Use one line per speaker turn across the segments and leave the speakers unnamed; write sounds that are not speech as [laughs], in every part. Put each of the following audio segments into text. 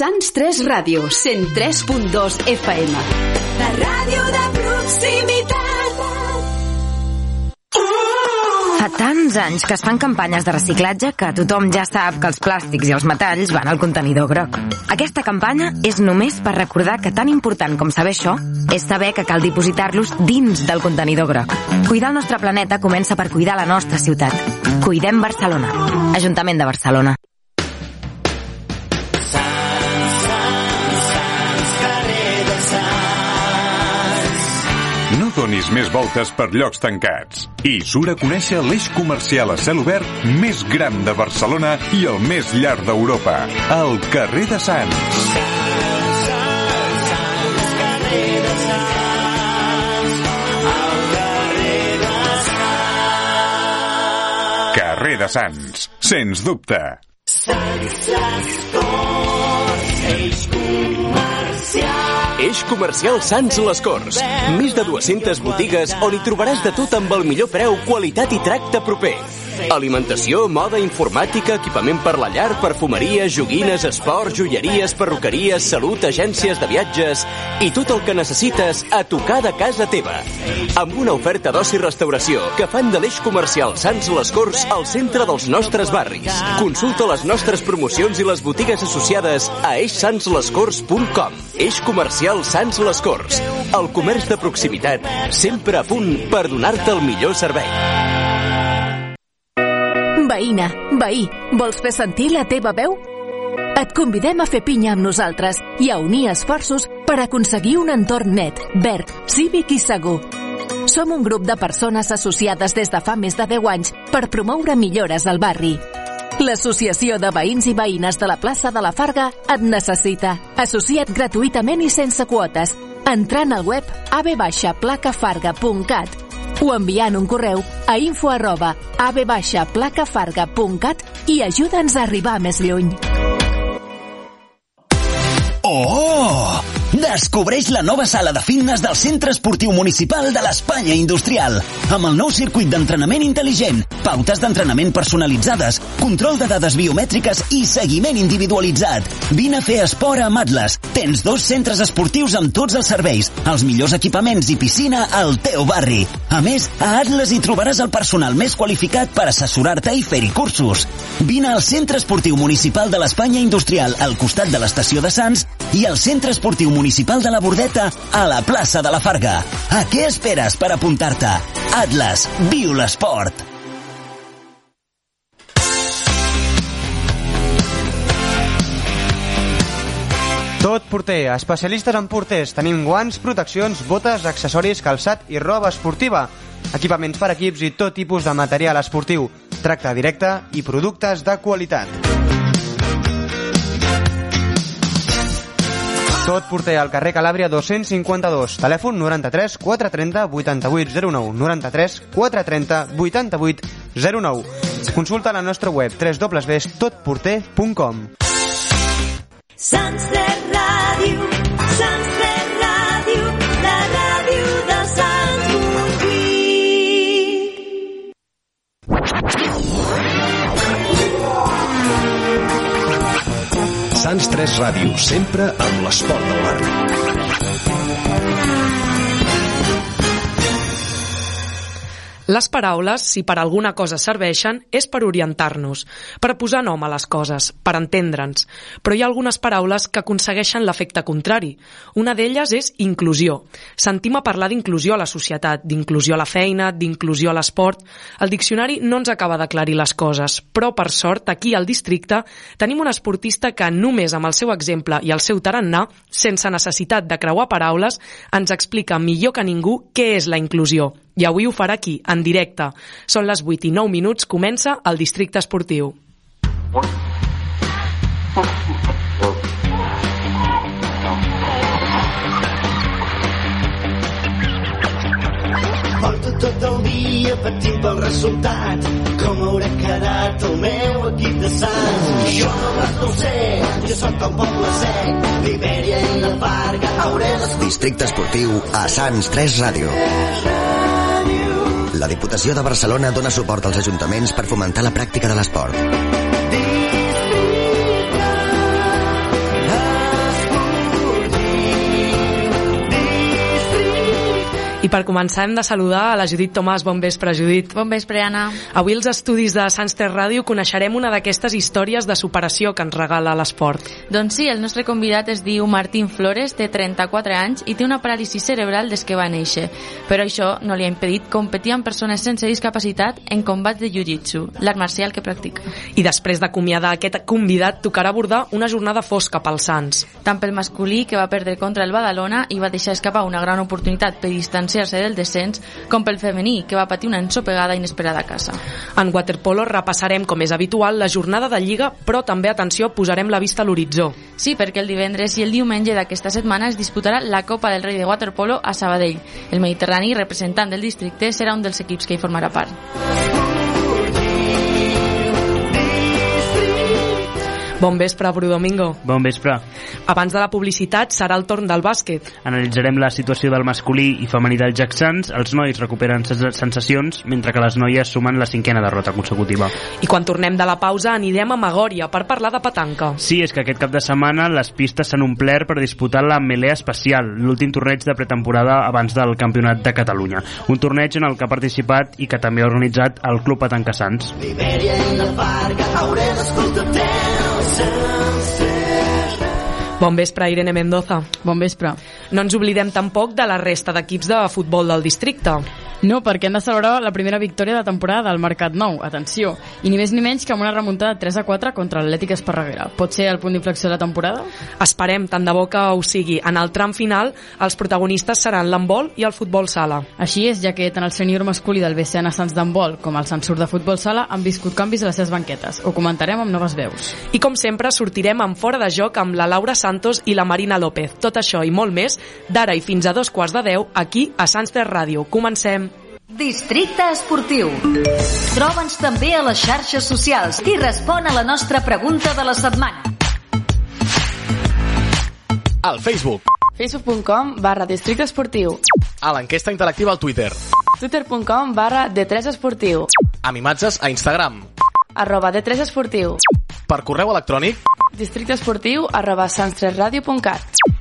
Sants 3 Ràdio, 103.2 FM.
La ràdio de proximitat.
Fa tants anys que es fan campanyes de reciclatge que tothom ja sap que els plàstics i els metalls van al contenidor groc. Aquesta campanya és només per recordar que tan important com saber això és saber que cal dipositar-los dins del contenidor groc. Cuidar el nostre planeta comença per cuidar la nostra ciutat. Cuidem Barcelona. Ajuntament de Barcelona.
Donis més voltes per llocs tancats. I surt a conèixer l'eix comercial a cel obert més gran de Barcelona i el més llarg d'Europa, el carrer de Sants. Carrer de Sants, sens dubte.
Eix comercial Sants Les Corts. Més de 200 botigues on hi trobaràs de tot amb el millor preu, qualitat i tracte proper. Alimentació, moda, informàtica, equipament per la llar, perfumeria, joguines, esport, joieries, perruqueries, salut, agències de viatges i tot el que necessites a tocar de casa teva. Amb una oferta d'oci i restauració que fan de l'eix comercial Sants Les Corts al centre dels nostres barris. Consulta les nostres promocions i les botigues associades a eixsantslescorts.com. Eix comercial Sants Les Corts. El comerç de proximitat, sempre a punt per donar-te el millor servei.
Veïna, veí, vols fer sentir la teva veu? Et convidem a fer pinya amb nosaltres i a unir esforços per aconseguir un entorn net, verd, cívic i segur. Som un grup de persones associades des de fa més de 10 anys per promoure millores al barri. L'Associació de Veïns i Veïnes de la plaça de la Farga et necessita. Associa't gratuïtament i sense quotes, entrant al web abbaixaplacafarga.cat o enviant un correu a info arroba abbaixaplacafarga.cat i ajuda'ns a arribar més lluny.
Oh! Descobreix la nova sala de fitness del Centre Esportiu Municipal de l'Espanya Industrial, amb el nou circuit d'entrenament intel·ligent, pautes d'entrenament personalitzades, control de dades biomètriques i seguiment individualitzat. Vine a fer esport amb Atlas. Tens dos centres esportius amb tots els serveis, els millors equipaments i piscina al teu barri. A més, a Atlas hi trobaràs el personal més qualificat per assessorar-te i fer-hi cursos. Vine al Centre Esportiu Municipal de l'Espanya Industrial al costat de l'estació de Sants i al Centre Esportiu Municipal de la Bordeta a la plaça de la Farga. A què esperes per apuntar-te? Atlas, viu l'esport!
Tot porter, especialistes en porters. Tenim guants, proteccions, botes, accessoris, calçat i roba esportiva. Equipaments per equips i tot tipus de material esportiu. Tracte directe i productes de qualitat. Tot porter al carrer Calàbria 252. Telèfon 93 430 88 09. 93 430 88 09. Consulta la nostra web www.totporter.com
Sants de Sants
3 Ràdio, sempre amb l'esport del barri.
Les paraules, si per alguna cosa serveixen, és per orientar-nos, per posar nom a les coses, per entendre'ns. Però hi ha algunes paraules que aconsegueixen l'efecte contrari. Una d'elles és inclusió. Sentim a parlar d'inclusió a la societat, d'inclusió a la feina, d'inclusió a l'esport. El diccionari no ens acaba d'aclarir les coses, però per sort, aquí al districte, tenim un esportista que només amb el seu exemple i el seu tarannà, sense necessitat de creuar paraules, ens explica millor que ningú què és la inclusió. I avui ho farà aquí, en directe. Són les 8 i 9 minuts, comença el districte esportiu.
Porto tot el dia patint pel resultat com haurà quedat el meu equip de Sants jo no res no sé jo sóc del poble sec d'Ibèria i la Farga hauré
Districte Esportiu a Sants 3 Ràdio la Diputació de Barcelona dona suport als ajuntaments per fomentar la pràctica de l'esport.
Per començar hem de saludar a la Judit Tomàs. Bon vespre, Judit.
Bon vespre, Anna.
Avui als estudis de Sants Ter Ràdio coneixerem una d'aquestes històries de superació que ens regala l'esport.
Doncs sí, el nostre convidat es diu Martín Flores, té 34 anys i té una paràlisi cerebral des que va néixer. Però això no li ha impedit competir amb persones sense discapacitat en combats de jiu-jitsu, l'art marcial que practica.
I després d'acomiadar aquest convidat, tocarà abordar una jornada fosca pels Sants.
Tant pel masculí, que va perdre contra el Badalona i va deixar escapar una gran oportunitat per distanciar distanciar-se del descens, com pel femení, que va patir una ensopegada inesperada a casa.
En waterpolo repassarem, com és habitual, la jornada de Lliga, però també, atenció, posarem la vista a l'horitzó.
Sí, perquè el divendres i el diumenge d'aquesta setmana es disputarà la Copa del Rei de Waterpolo a Sabadell. El Mediterrani, representant del districte, serà un dels equips que hi formarà part.
Bon vespre, Bru Domingo.
Bon vespre.
Abans de la publicitat serà el torn del bàsquet.
Analitzarem la situació del masculí i femení del Jacksons. Els nois recuperen sensacions, mentre que les noies sumen la cinquena derrota consecutiva.
I quan tornem de la pausa anirem a Magòria per parlar de petanca.
Sí, és que aquest cap de setmana les pistes s'han omplert per disputar la Melé Especial, l'últim torneig de pretemporada abans del Campionat de Catalunya. Un torneig en el que ha participat i que també ha organitzat el Club Petanca Sants.
L'Ibèria i la Farga, hauré d'escoltar
Bon vespre, Irene Mendoza.
Bon vespre.
No ens oblidem tampoc de la resta d'equips de futbol del districte.
No, perquè hem de celebrar la primera victòria de temporada del Mercat Nou, atenció, i ni més ni menys que amb una remuntada 3 a 4 contra l'Atlètic Esparreguera. Pot ser el punt d'inflexió de la temporada?
Esperem, tant de bo que ho sigui. En el tram final, els protagonistes seran l'handbol i el futbol sala.
Així és, ja que tant el sènior masculí del BCN Sants d'handbol com el Sansur de futbol sala han viscut canvis a les seves banquetes. Ho comentarem amb noves veus.
I com sempre, sortirem en fora de joc amb la Laura Santos i la Marina López. Tot això i molt més, d'ara i fins a dos quarts de deu, aquí a Sants Ter Ràdio. Comencem.
Districte Esportiu. Troba'ns també a les xarxes socials i respon a la nostra pregunta de la setmana.
Al Facebook.
facebook.com barra districte esportiu.
A l'enquesta interactiva al Twitter.
twitter.com barra D3 esportiu.
Amb imatges a Instagram.
arroba D3 esportiu.
Per correu electrònic.
districte esportiu arroba sanstresradio.cat.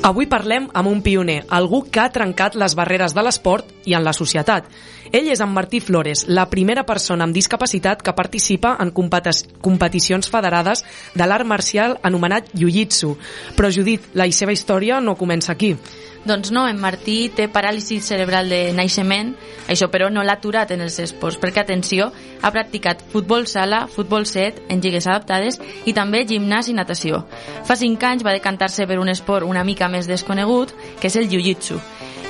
Avui parlem amb un pioner, algú que ha trencat les barreres de l'esport i en la societat. Ell és en Martí Flores, la primera persona amb discapacitat que participa en competicions federades de l'art marcial anomenat Jiu-Jitsu. Però, Judit, la seva història no comença aquí.
Doncs no, en Martí té paràlisi cerebral de naixement, això però no l'ha aturat en els esports, perquè, atenció, ha practicat futbol sala, futbol set, en lligues adaptades i també gimnàs i natació. Fa 5 anys va decantar-se per un esport una mica més desconegut, que és el jiu-jitsu,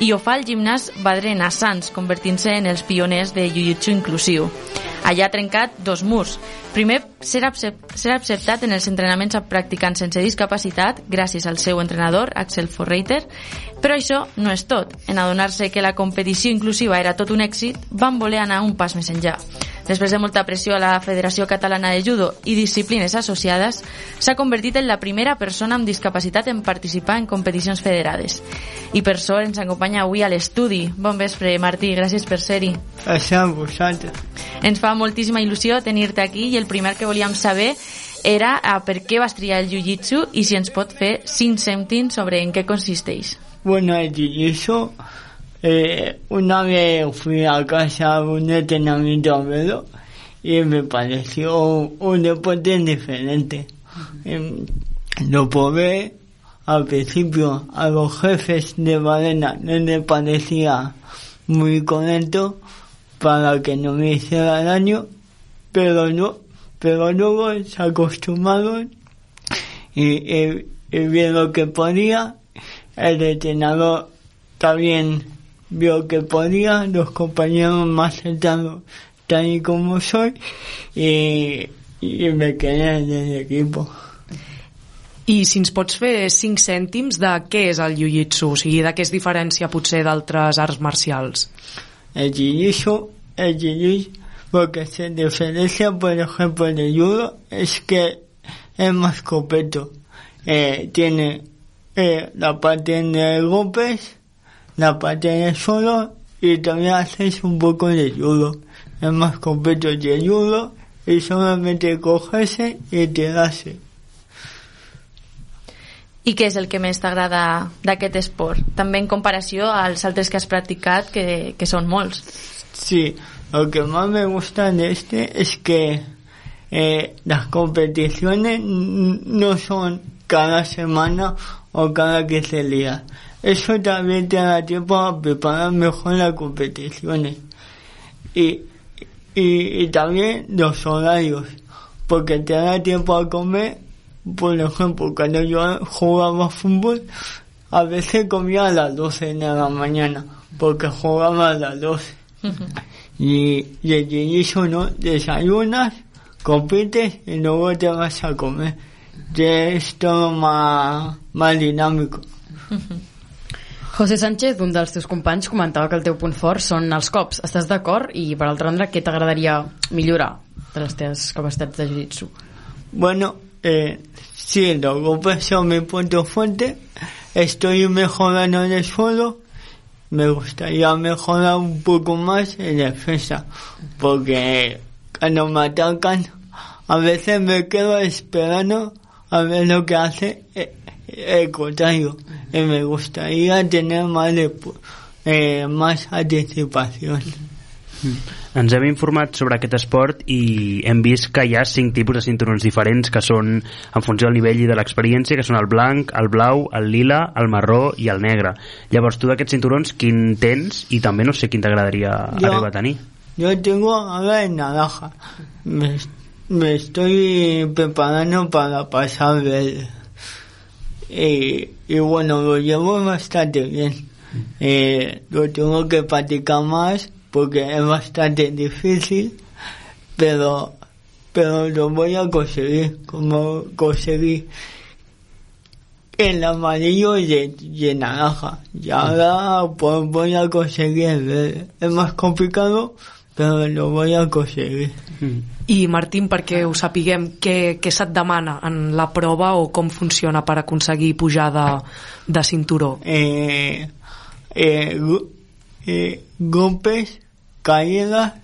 i ho fa el gimnàs Badren a Sants, convertint-se en els pioners de jiu-jitsu inclusiu. Allà ha trencat dos murs. Primer, ser, accept, ser acceptat en els entrenaments a practicants sense discapacitat gràcies al seu entrenador, Axel Forreiter, però això no és tot. En adonar-se que la competició inclusiva era tot un èxit, van voler anar un pas més enllà. Després de molta pressió a la Federació Catalana de Judo i disciplines associades, s'ha convertit en la primera persona amb discapacitat en participar en competicions federades. I per sort ens acompanya avui a l'estudi. Bon vespre, Martí, gràcies per ser-hi.
Gràcies a vosaltres.
Ens fa moltíssima il·lusió tenir-te aquí i el primer que volíem saber era a per què vas triar el Jiu-Jitsu i si ens pot fer 5 cèntims sobre en què consisteix.
Bueno, el Jiu-Jitsu, eh, una vez fui a casa a un entrenamiento a verlo y me pareció un, deporte diferente. Eh, lo probé al principio a los jefes de Badena no les parecía muy contento para que no me hiciera daño, pero no, pero luego se acostumaron y, y, y vi lo que podía, el entrenador también vio que podía, los compañeros más sentados tal y como soy y, y me quedé en el equipo.
I si ens pots fer 5 cèntims de què és el jiu-jitsu, o sigui, de què es diferencia potser d'altres arts marcials?
El jiu-jitsu, el jiu-jitsu, lo que se diferencia, por ejemplo, del judo es que es más completo. Eh, tiene eh, la parte de golpes, la parte de suelo y también haces un poco de judo. Es más completo que el judo y solamente cogerse y tirarse.
I què és el que més t'agrada d'aquest esport? També en comparació als altres que has practicat, que, que són molts.
Sí, lo que más me gusta de este es que eh, las competiciones no son cada semana o cada 15 días. Eso también te da tiempo a preparar mejor las competiciones. Y, y, y también los horarios, porque te da tiempo a comer. Por ejemplo, cuando yo jugaba fútbol, a veces comía a las 12 de la mañana, porque jugaba a las 12. Y, y el jiu-jitsu no, desayunas, compites y luego te vas a comer. Ya es todo más, más dinámico.
José Sánchez, un dels teus companys, comentava que el teu punt fort són els cops. Estàs d'acord? I, per altra banda, què t'agradaria millorar de les teves capacitats de jiu-jitsu?
Bueno, eh, golpes son mi punto fuerte. Estoy mejorando en el suelo. Me gustaría mejorar un poco más en defensa. Porque cuando me atacan, a veces me quedo esperando a ver lo que hace eh, el contrario. Y me gustaría tener más, de, eh, más anticipación.
Ens hem informat sobre aquest esport i hem vist que hi ha cinc tipus de cinturons diferents que són en funció del nivell i de l'experiència, que són el blanc, el blau, el lila, el marró i el negre. Llavors, tu d'aquests cinturons, quin tens? I també no sé quin t'agradaria
Jo-
arribar a tenir.
Yo tengo ahora en naranja. Me, me estoy preparando para pasar verde. Y, y bueno, lo llevo bastante bien. Eh, lo tengo que practicar más porque es bastante difícil, pero, pero lo voy a conseguir, como conseguí el amarillo y el, y el naranja. Y ahora pues voy a conseguir. Es más complicado, pero lo voy a conseguir.
I Martín, perquè ho sapiguem, què, què se't demana en la prova o com funciona per aconseguir pujar de, de cinturó?
Eh, eh, eh, golpes, caídas,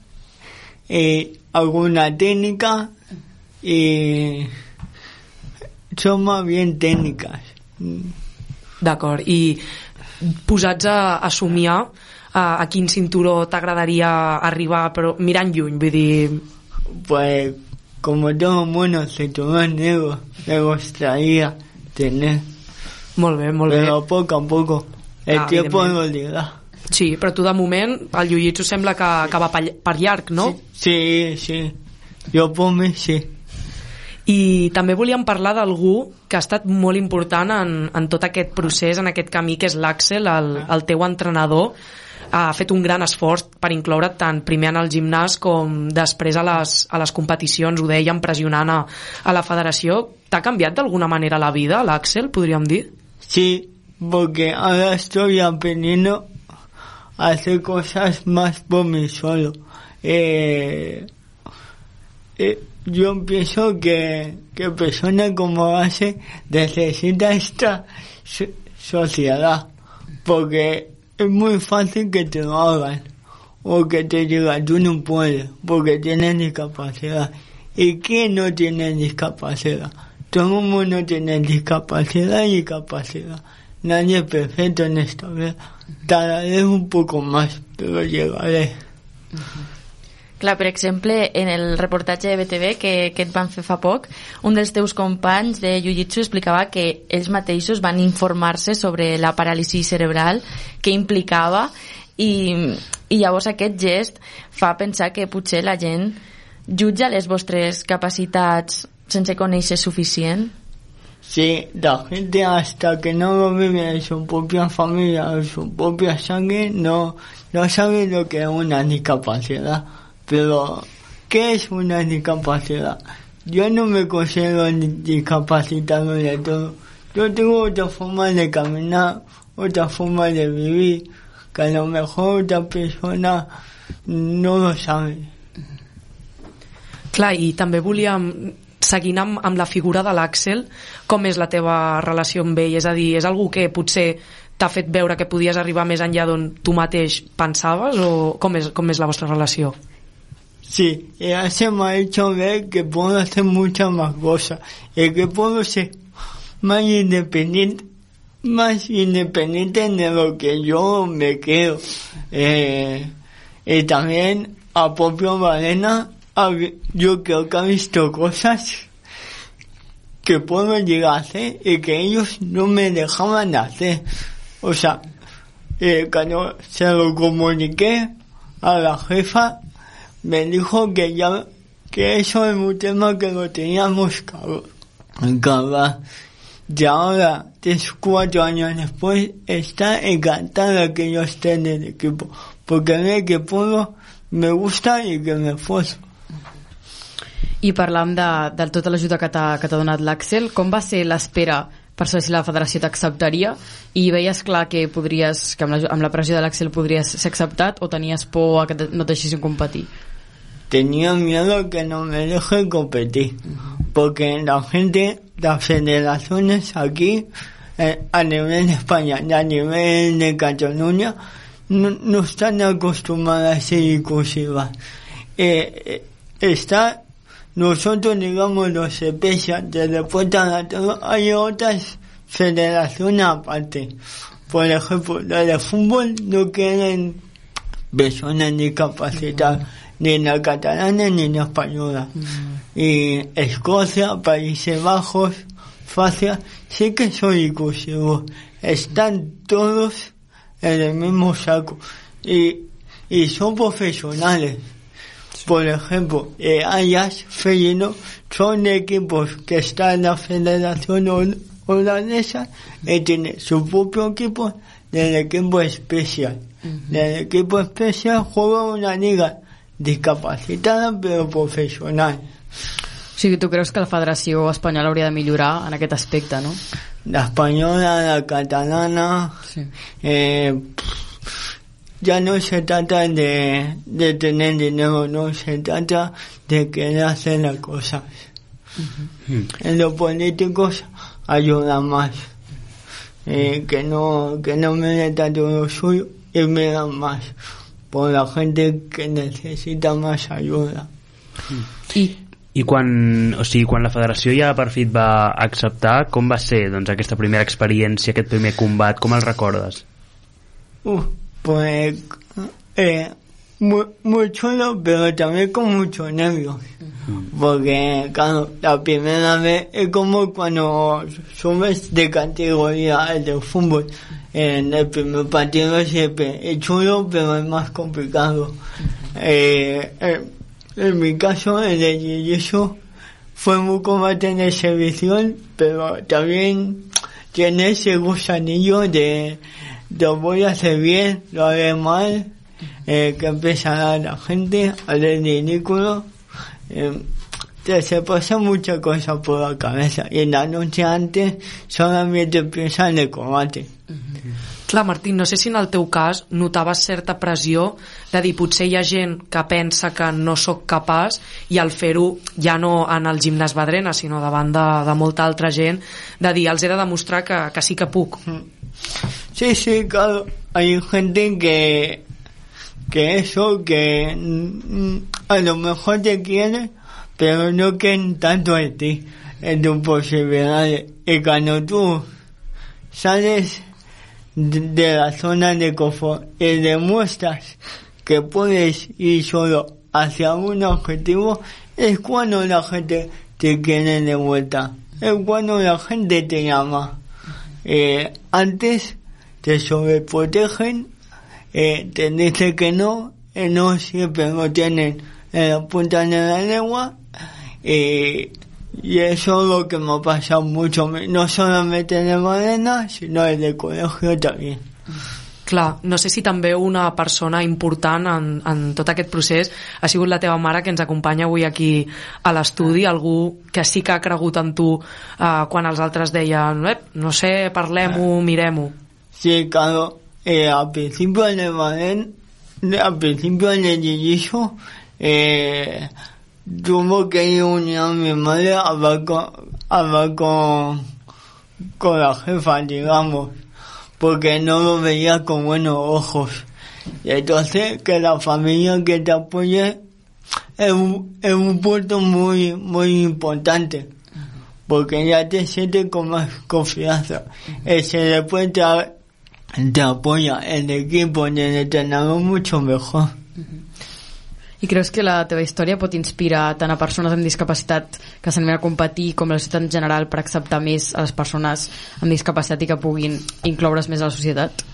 eh, alguna técnica y son más bien técnicas.
D'acord, i posats a, a somiar a, a quin cinturó t'agradaria arribar, però mirant lluny, vull dir...
Pues como todo bueno cinturón negro me gustaría tener.
Molt bé, molt bé.
Pero poco a poco. El
Ah,
tiempo lo dirá.
Sí, però tu de moment el jiu-jitsu sembla que, que va per, llarg, no?
Sí, sí. Jo por mi sí.
I també volíem parlar d'algú que ha estat molt important en, en tot aquest procés, en aquest camí, que és l'Àxel, el, el teu entrenador. Ha fet un gran esforç per incloure't tant primer en el gimnàs com després a les, a les competicions, ho dèiem, pressionant a, a la federació. T'ha canviat d'alguna manera la vida, l'Àxel, podríem dir?
Sí, porque ahora estoy aprendiendo a hacer cosas más por mí solo. Eh, eh, yo pienso que, que persona como hace necesita esta so- sociedad, porque es muy fácil que te lo hagan, o que te digan tú no puedes, porque tienes discapacidad. ¿Y quién no tiene discapacidad? Todo el mundo tiene discapacidad y capacidad. Nadie es perfecto en esta vida. Tardaré un poco más, pero llegaré.
Clar, per exemple, en el reportatge de BTV que, que et van fer fa poc, un dels teus companys de Jiu-Jitsu explicava que ells mateixos van informar-se sobre la paràlisi cerebral que implicava i I llavors aquest gest fa pensar que potser la gent jutja les vostres capacitats sense conèixer suficient.
Sí, la gente hasta que no lo vive en su propia familia, en su propia sangre, no, no sabe lo que es una discapacidad. Pero, ¿qué es una discapacidad? Yo no me considero di- discapacitado de todo. Yo tengo otra forma de caminar, otra forma de vivir, que a lo mejor otra persona no lo sabe.
Clar, i també volíem, seguint amb, amb la figura de l'Àxel, com és la teva relació amb ell? És a dir, és algú que potser t'ha fet veure que podies arribar més enllà d'on tu mateix pensaves o com és, com és la vostra relació?
Sí, ella me ha hecho ver que puedo hacer muchas más cosas y que puedo ser más independiente, más independiente de lo que yo me quedo. Eh, y también a propio Valena, yo creo que ha visto cosas que puedo llegar a hacer y que ellos no me dejaban de hacer. O sea, eh, cuando se lo comuniqué a la jefa, me dijo que ya que eso es un tema que lo teníamos acabar. Y ahora, tres, cuatro años después, está encantada que yo esté en el equipo, porque ve que puedo, me gusta y que me esfuerzo.
I parlàvem de, de tota l'ajuda que t'ha donat l'Àxel. Com va ser l'espera per saber si la federació t'acceptaria? I veies clar que podries que amb la, amb la pressió de l'Àxel podries ser acceptat o tenies por a que te- no et deixessin competir?
Tenía miedo que no me deje competir, porque la gente, las federaciones aquí, eh, a nivel de España y a nivel de Cataluña, no, no están acostumbradas a ser inclusivas. Eh, eh, está, nosotros digamos los especias de deporte a hay otras federaciones aparte. Por ejemplo, la de fútbol no quieren personas discapacitadas, ni en la catalana ni en la española. Y Escocia, Países Bajos, Francia, sí que son inclusivos. Están todos en el mismo saco. Y, y son profesionales. Por ejemplo, eh, Ajax, Feyenoord, son equipos que están en la Federación hol- Holandesa y tienen su propio equipo del equipo especial. Del equipo especial juega una liga discapacitada pero profesional.
O sigui, tu creus que la Federació Espanyola hauria de millorar en aquest aspecte, no?
La española, la catalana, eh, ya no se trata de, de tener dinero, no se trata de querer hacer las cosas. En los políticos ayuda más. Eh, que no que no me den tanto lo suyo y me dan más por la gente que necesita más ayuda.
I quan, o sigui, quan la federació ja per fi et va acceptar, com va ser doncs, aquesta primera experiència, aquest primer combat, com el recordes?
Pues eh, muy, muy chulo, pero también con muchos nervios. Porque, claro, la primera vez es como cuando subes de categoría del fútbol. En el primer partido siempre es chulo, pero es más complicado. Eh, eh, en mi caso, el de Jiu-Jitsu fue muy combate en exhibición, pero también tiene ese gusanillo de lo voy a hacer bien, lo haré mal, eh, que empieza a la gente, haré ridículo. Eh, se pasa muchas cosas por la cabeza y la noche antes solamente piensa en el combate.
Clar, Martín, no sé si en el teu cas notaves certa pressió de dir potser hi ha gent que pensa que no sóc capaç i al fer-ho ja no en el gimnàs Badrena, sinó davant de, de molta altra gent, de dir, els he de demostrar que, que sí que puc.
Sí, sí, claro. Hay gente que, que eso, que mm, a lo mejor te quiere, pero no quieren tanto en ti, en tus posibilidades. Y cuando tú sales de la zona de confort y demuestras que puedes ir solo hacia un objetivo, es cuando la gente te quiere de vuelta. Es cuando la gente te llama. Eh, antes te sobreprotegen eh, te dice que no, eh, no siempre lo tienen en la punta de la lengua y, y eso es lo que me ha pasado mucho, no solamente en el Morena, sino en el colegio también.
Clar, no sé si també una persona important en, en tot aquest procés ha sigut la teva mare que ens acompanya avui aquí a l'estudi, algú que sí que ha cregut en tu eh, quan els altres deien, eh, no sé, parlem-ho, mirem-ho.
Sí, claro, eh, al principio en el Valen, al principio en el Yillizo, eh, tuvo que ir unir a mi madre a hablar con, a hablar con, con la jefa, digamos, porque no lo veía con buenos ojos. Y entonces, que la familia que te apoye es un, es un punto muy, muy importante, porque ya te sientes con más confianza. Y si después te, te apoya el equipo el entrenador mucho mejor.
I creus que la teva història pot inspirar tant a persones amb discapacitat que s'animen a competir com a la societat en general per acceptar més a les persones amb discapacitat i que puguin incloure's més a la societat?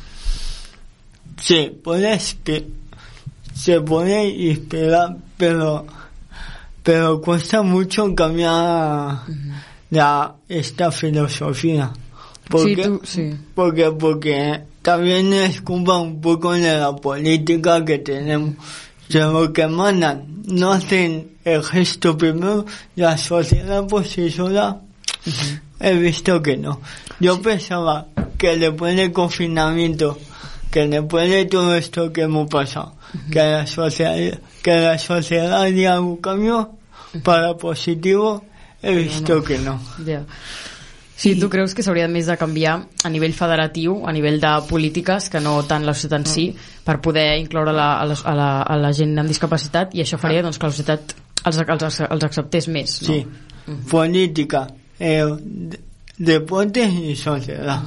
Sí, puede espi- se puede inspirar, pero, pero cuesta mucho cambiar la, esta filosofía. Porque,
Sí, tú- sí.
porque, porque también es culpa un poco de la política que tenemos. De lo que mandan, no hacen el gesto primero, la sociedad por sí sola, he visto que no. Yo pensaba que después del confinamiento, que después de todo esto que hemos pasado, que la sociedad, que la sociedad haría un cambio para positivo, he visto que no.
Sí, tu creus que s'hauria més de canviar a nivell federatiu, a nivell de polítiques, que no tant la societat en si, per poder incloure la, a, la, a, la, a la gent amb discapacitat i això faria doncs, que la societat els, els, els acceptés més, no?
Sí, política, eh, de- deporte y sociedad.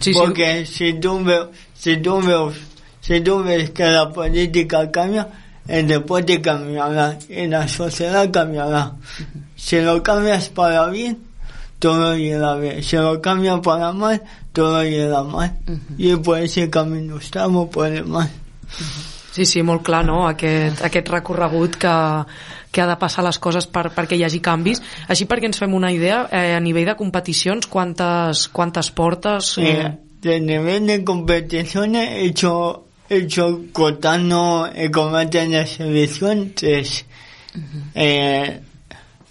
Sí, sí.
Porque si tú ves, si tú ves, si tú ves que la política cambia, el deporte cambiará y la sociedad cambiará. Si lo cambias para bien, todo irá bien. Si lo cambias para mal, todo irá mal. Y por ese camino estamos por el mal.
Sí, sí, molt clar, no?, aquest, aquest recorregut que, que ha de passar les coses per, perquè hi hagi canvis. Així perquè ens fem una idea, eh, a nivell de competicions, quantes, quantes portes...
Eh, de nivel de competiciones he hecho, he hecho contando el combate en la selección tres. Eh, he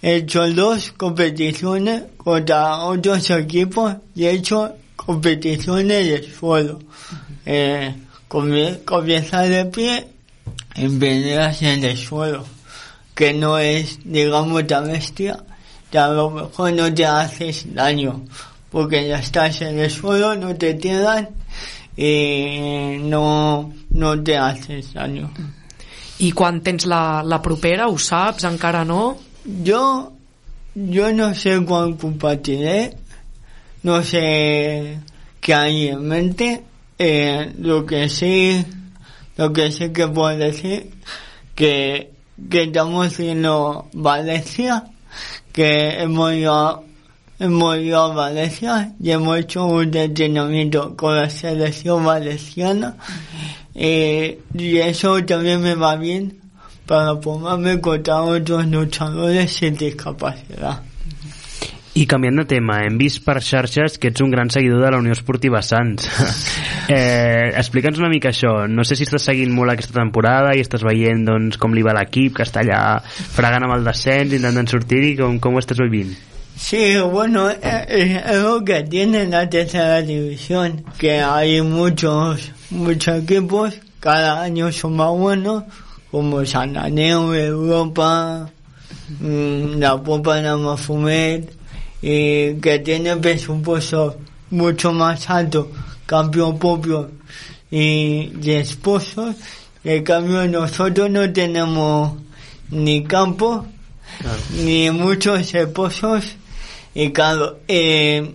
hecho dos competiciones contra otros equipos y he hecho competiciones de suelo. Eh, comie- comienza de pie y peleas en el suelo, que no es, digamos, tan bestia, que a lo mejor no te haces daño, porque ya estás en el suelo, no te tiran y no, no te haces daño.
I quan tens la, la propera, ho saps, encara no?
Yo, yo no sé cuán compartiré, no sé qué hay en mente, eh, lo que sí, lo que sí que puedo decir, que, que estamos haciendo Valencia, que hemos ido, hemos ido a Valencia y hemos hecho un entrenamiento con la selección valenciana, eh, y eso también me va bien para ponerme contra otros luchadores sin discapacidad.
I canviant de tema, hem vist per xarxes que ets un gran seguidor de la Unió Esportiva Sants. [laughs] eh, Explica'ns una mica això. No sé si estàs seguint molt aquesta temporada i estàs veient doncs, com li va l'equip, que està allà fregant amb el descens, intentant sortir-hi, com, com ho estàs vivint?
Sí, bueno, eh, eh, es lo que tiene la tercera división, que hay muchos, muchos equipos, cada año son más buenos, como Santaneo, Europa, mm, la Popa de Mafumet, y que tienen presupuestos mucho más altos, campeón propio y, y esposos, en cambio nosotros no tenemos ni campo, ni muchos esposos, y claro, eh,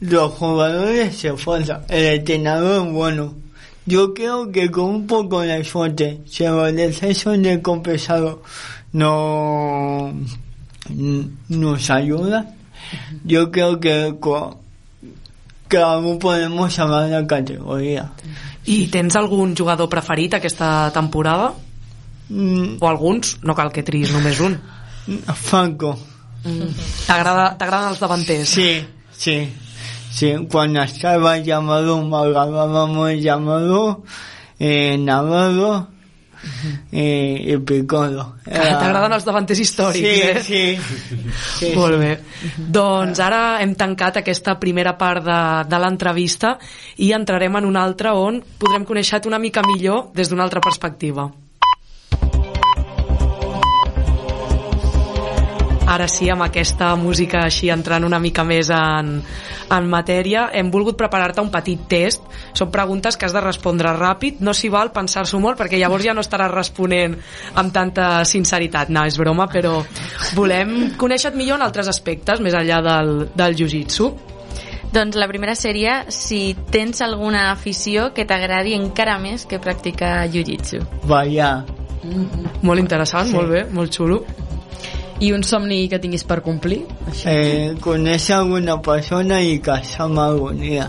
los jugadores se esfuerzan, el entrenador es bueno. Yo creo que con un poco de suerte, si el descenso de compensado no nos ayuda, yo creo que con, que algú podemos salvar la categoria.
I tens algun jugador preferit aquesta temporada?
Mm.
O alguns? No cal que triïs només un.
Franco.
Mm. T'agraden els davanters?
Sí, sí. Sí, quan estava Llamador m'agradava molt Llamador, eh, Navarro eh, i Piccolo. Era-
T'agraden els davanters històrics,
sí,
eh?
Sí, [laughs] sí.
Molt bé. Doncs ara hem tancat aquesta primera part de, de l'entrevista i entrarem en una altra on podrem conèixer-te una mica millor des d'una altra perspectiva. Ara sí, amb aquesta música així entrant una mica més en, en matèria, hem volgut preparar-te un petit test. Són preguntes que has de respondre ràpid, no s'hi val pensar-s'ho molt perquè llavors ja no estaràs responent amb tanta sinceritat. No, és broma, però volem conèixer-te millor en altres aspectes, més enllà del, del jiu-jitsu.
Doncs la primera seria si tens alguna afició que t'agradi encara més que practicar jiu-jitsu.
Ballar.
Molt interessant,
Sí.
molt bé, molt xulo.
I un somni que tinguis per complir?
Eh, conèixer alguna persona i casar-me algun dia.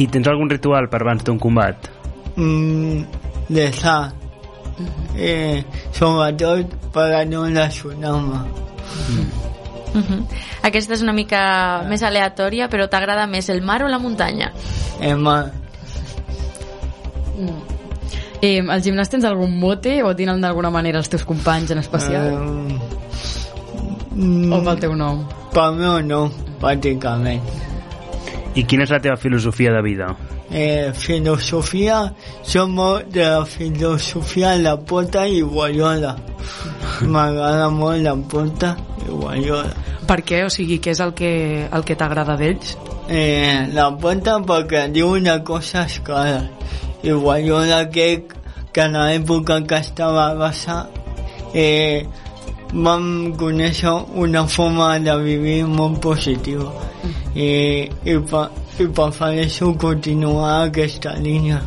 I tens algun ritual per abans d'un combat?
Mm, deixar. Eh, sobretot per a no lesionar-me.
Uh -huh. Aquesta és una mica més aleatòria, però t'agrada més el mar o la muntanya?
Eh, ma,
Eh, al gimnàs tens algun mote o diuen d'alguna manera els teus companys en especial?
mm,
o pel teu nom?
pel meu no, pràcticament.
I quina és la teva filosofia de vida?
Eh, filosofia, som molt de la filosofia la pota i Guaiola. M'agrada molt la pota i Guaiola.
Per què? O sigui, què és el que, el que t'agrada d'ells?
Eh, la pota perquè diu una cosa clara. I Guaiola que, que en l'època que estava a Barça eh, vam conèixer una forma de vivir molt positiva i, i, per, i prefereixo continuar aquesta línia.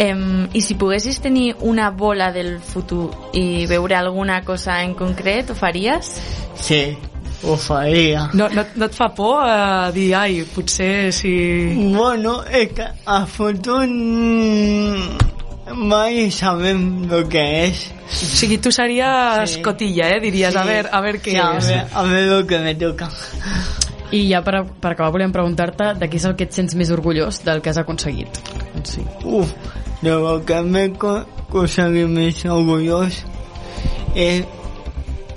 Em, I si poguessis tenir una bola del futur i veure alguna cosa en concret, ho faries?
Sí, ho faria.
No, no, no et fa por eh, dir, ai, potser si...
Bueno, és que a futur mm, mai sabem el que és.
O sigui, tu series sí. cotilla, eh? Diries,
Sí.
a ver, a ver què
Sí, a
és.
ver, a ver lo que me toca.
I ja per, per acabar volíem preguntar-te de què és el que et sents més orgullós del que has aconseguit. Sí.
Uf, de lo que m'he co- aconseguit més orgullós és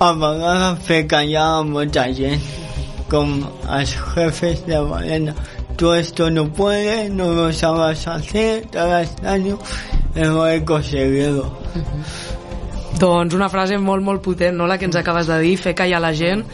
a vegades fer callar a molta gent, com els jefes de Valena. Tú esto no puedes, no lo sabes hacer, te hagas daño, [laughs] he conseguido.
Doncs una frase molt, molt potent, no?, la que ens acabes de dir, fer callar la gent,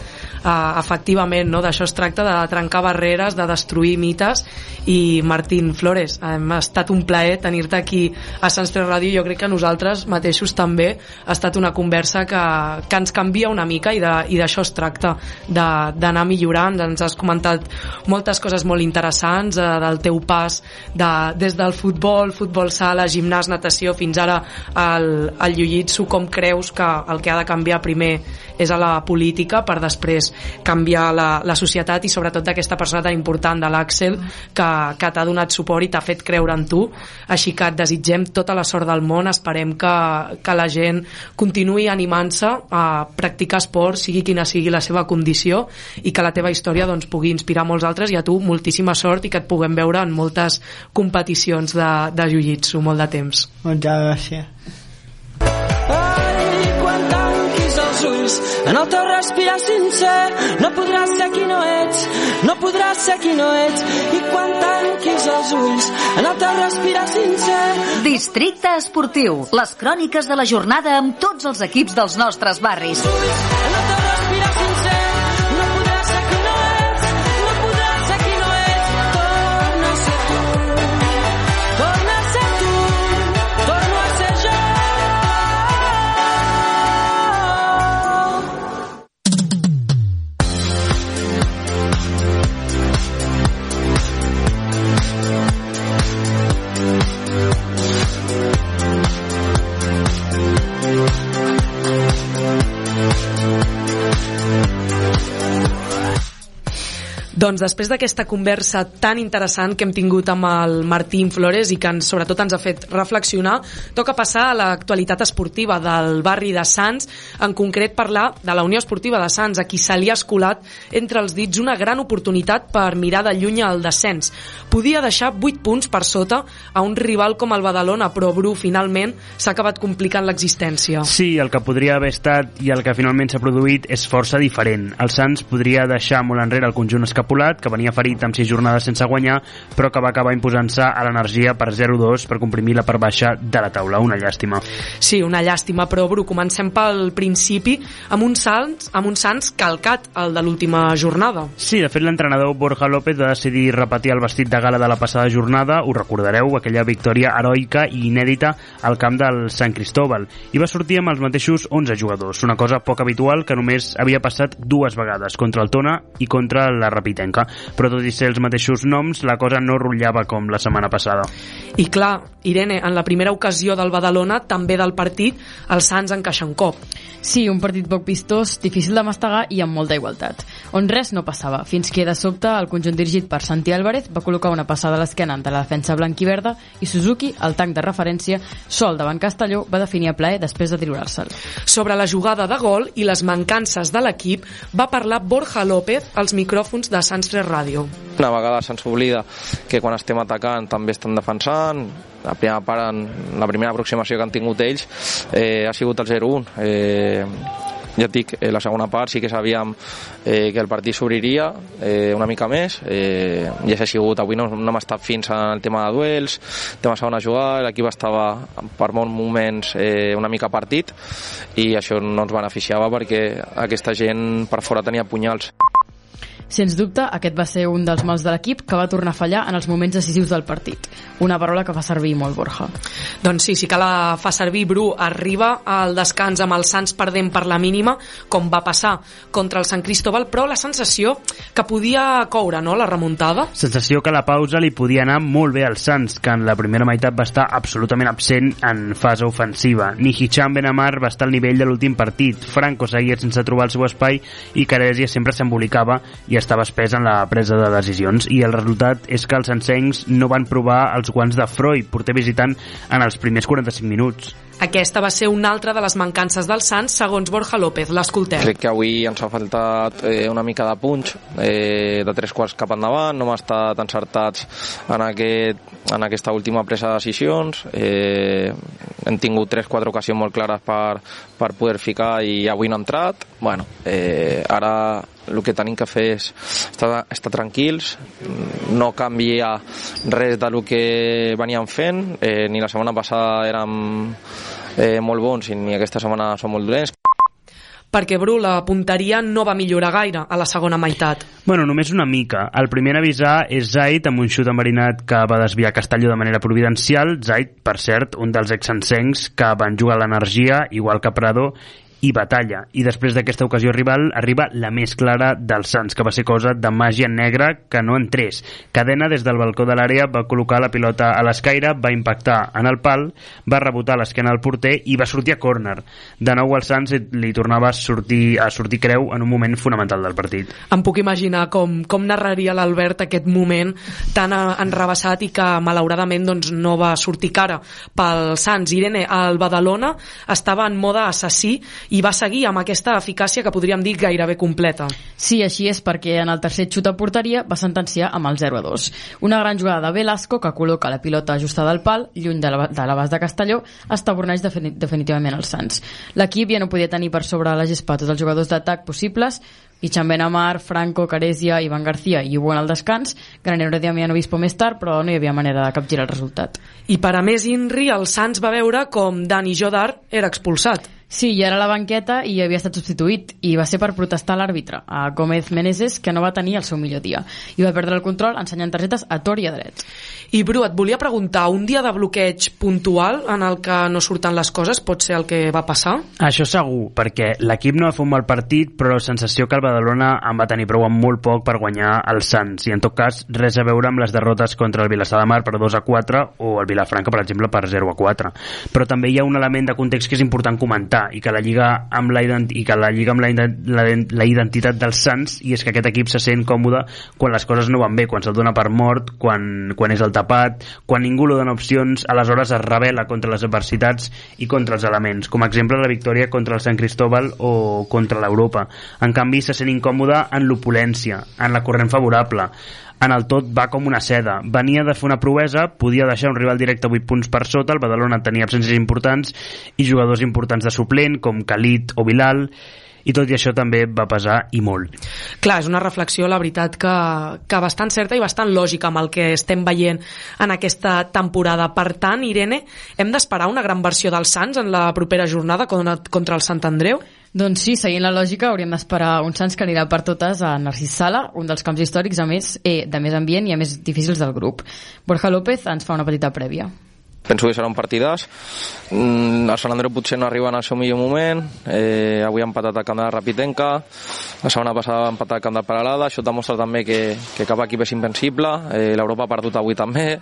efectivament, no? d'això es tracta, de trencar barreres, de destruir mites, i Martín Flores, hem estat un plaer tenir-te aquí a Sants 3 Ràdio, jo crec que nosaltres mateixos també ha estat una conversa que, que ens canvia una mica i d'això es tracta, d'anar millorant, ens has comentat moltes coses molt interessants eh, del teu pas de, des del futbol, futbol sala, gimnàs, natació, fins ara al, al jiu-jitsu, com creus que el que ha de canviar primer és a la política per després canviar la, la societat i sobretot d'aquesta persona tan important de l'Àxel que, que t'ha donat suport i t'ha fet creure en tu. Així que et desitgem tota la sort del món. Esperem que, que la gent continuï animant-se a practicar esport sigui quina sigui la seva condició i que la teva història doncs, pugui inspirar molts altres. I a tu moltíssima sort i que et puguem veure en moltes competicions de, de jiu-jitsu. Molt de temps.
Moltes gràcies.
Els ulls en el teu respirar sincer no podràs ser qui no ets no podràs ser qui no ets. I quan tanquis els ulls en el teu respirar sincer.
Districte Esportiu, les cròniques de la jornada amb tots els equips dels nostres barris.
en el teu
Doncs després d'aquesta conversa tan interessant que hem tingut amb el Martín Flores i que ens, sobretot ens ha fet reflexionar, toca passar a l'actualitat esportiva del barri de Sants, en concret parlar de la Unió Esportiva de Sants, a qui se li ha escolat entre els dits una gran oportunitat per mirar de lluny el descens. Podia deixar 8 punts per sota a un rival com el Badalona, però Bru finalment s'ha acabat complicant l'existència.
Sí, el que podria haver estat i el que finalment s'ha produït és força diferent. El Sants podria deixar molt enrere el conjunt escapulat, que venia ferit amb 6 jornades sense guanyar, però que va acabar imposant-se a l'energia per 0-2 per comprimir la part baixa de la taula. Una llàstima.
Sí, una llàstima, però Bru, comencem pel principi amb un Sants, amb un Sants calcat, el de l'última jornada.
Sí, de fet l'entrenador Borja López va decidir repetir el vestit de gala de la passada jornada, ho recordareu, aquella victòria heroica i inèdita al camp del Sant Cristóbal, i va sortir amb els mateixos 11 jugadors, una cosa poc habitual que només havia passat dues vegades, contra el Tona i contra la Rapitenca, però tot i ser els mateixos noms, la cosa no rotllava com la setmana passada.
I clar, Irene, en la primera ocasió del Badalona, també del partit, el Sants encaixa un cop.
Sí, un partit poc vistós, difícil de mastegar i amb molta igualtat, on res no passava, fins que de sobte el conjunt dirigit per Santi Álvarez va col·locar una passada a l'esquena de la defensa blanquiverda i Suzuki, el tanc de referència, sol davant Castelló, va definir a plaer després de triurar-se'l.
Sobre la jugada de gol i les mancances de l'equip va parlar Borja López als micròfons de Sants 3 Ràdio.
Una vegada se'ns oblida que quan estem atacant també estan defensant. La primera part, en la primera aproximació que han tingut ells eh, ha sigut el 0-1. Eh, ja et dic, eh, la segona part sí que sabíem eh, que el partit s'obriria eh, una mica més eh, i això ha sigut, avui no, no hem estat fins al tema de duels, tema segona jugada l'equip estava per molts moments eh, una mica partit i això no ens beneficiava perquè aquesta gent per fora tenia punyals
Sens dubte, aquest va ser un dels mals de l'equip que va tornar a fallar en els moments decisius del partit. Una paraula que fa servir molt Borja.
Doncs sí, sí que la fa servir Bru. Arriba al descans amb el Sants perdent per la mínima, com va passar contra el Sant Cristóbal, però la sensació que podia coure, no?, la remuntada.
Sensació que la pausa li podia anar molt bé als Sants, que en la primera meitat va estar absolutament absent en fase ofensiva. Ni Hicham Benamar va estar al nivell de l'últim partit. Franco seguia sense trobar el seu espai i Caresia sempre s'embolicava i estava espès en la presa de decisions. I el resultat és que els encencs no van provar els guants de Freud, porter visitant, en els primers 45 minuts.
Aquesta va ser una altra de les mancances del Sants, segons Borja López. L'escoltem.
Crec que avui ens ha faltat eh, una mica de punx, eh, de tres quarts cap endavant, no hem estat encertats en, aquest, en aquesta última presa de decisions, eh, hem tingut tres, quatre ocasions molt clares per, per poder ficar i avui no ha entrat. Bueno, eh, ara el que tenim que fer és estar, estar tranquils, no canviar res del que veníem fent, eh, ni la setmana passada érem eh, molt bons i ni aquesta setmana som molt dolents.
Perquè, Bru, la punteria no va millorar gaire a la segona meitat.
Bueno, només una mica. El primer a avisar és Zait amb un xut enverinat que va desviar Castelló de manera providencial. Zait, per cert, un dels exencencs que van jugar a l'energia, igual que Prado, i batalla. I després d'aquesta ocasió rival arriba la més clara dels Sants, que va ser cosa de màgia negra que no entrés. Cadena des del balcó de l'àrea va col·locar la pilota a l'escaire, va impactar en el pal, va rebotar l'esquena al porter i va sortir a córner. De nou al Sants li tornava a sortir, a sortir creu en un moment fonamental del partit.
Em puc imaginar com, com narraria l'Albert aquest moment tan enrebaçat i que malauradament doncs, no va sortir cara pel Sants. Irene, el Badalona estava en mode assassí i va seguir amb aquesta eficàcia que podríem dir gairebé completa.
Sí, així és perquè en el tercer xut a porteria va sentenciar amb el 0 a 2. Una gran jugada de Velasco que col·loca la pilota ajustada al pal, lluny de la- de l'abast de Castelló, estaborneix defini definitivament els Sants. L'equip ja no podia tenir per sobre la gespa tots els jugadors d'atac possibles, i Benamar, Franco, Caresia, Ivan García i Hugo en el descans, Granero Damiano Obispo més tard, però no hi havia manera de capgirar el resultat.
I per a més Inri, el Sants va veure com Dani Jodar era expulsat.
Sí, i era a la banqueta i havia estat substituït i va ser per protestar l'àrbitre, a Gómez Meneses, que no va tenir el seu millor dia. I va perdre el control ensenyant targetes a tor i a dret.
I Bru, et volia preguntar, un dia de bloqueig puntual en el que no surten les coses pot ser el que va passar?
Això segur, perquè l'equip no va fer un mal partit, però la sensació que el Badalona en va tenir prou amb molt poc per guanyar el Sants, i en tot cas res a veure amb les derrotes contra el Vilassar de Mar per 2 a 4 o el Vilafranca, per exemple, per 0 a 4. Però també hi ha un element de context que és important comentar. I que la Lliga amb la, i que la Lliga amb la, la, la identitat dels Sants i és que aquest equip se sent còmode quan les coses no van bé, quan se'l dona per mort quan, quan és el tapat, quan ningú li dona opcions, aleshores es revela contra les adversitats i contra els elements com a exemple la victòria contra el Sant Cristóbal o contra l'Europa. En canvi se sent incòmode en l'opulència en la corrent favorable en el tot va com una seda. Venia de fer una proesa, podia deixar un rival directe 8 punts per sota, el Badalona tenia absències importants i jugadors importants de suplent, com Khalid o Bilal, i tot i això també va pesar i molt.
Clar, és una reflexió, la veritat, que, que bastant certa i bastant lògica amb el que estem veient en aquesta temporada. Per tant, Irene, hem d'esperar una gran versió dels Sants en la propera jornada contra el Sant Andreu?
Doncs sí, seguint la lògica, hauríem d'esperar un Sants que anirà per totes a Narcís Sala, un dels camps històrics a més eh, de més ambient i a més difícils del grup. Borja López ens fa una petita prèvia.
Penso que serà un partidàs. Mm, el Sant Andreu potser no arriba en el seu millor moment. Eh, avui ha empatat el camp de la Rapitenca. La setmana passada ha empatat el camp de Paralada. Això demostra també que, que cap equip és invencible. Eh, L'Europa ha perdut avui també.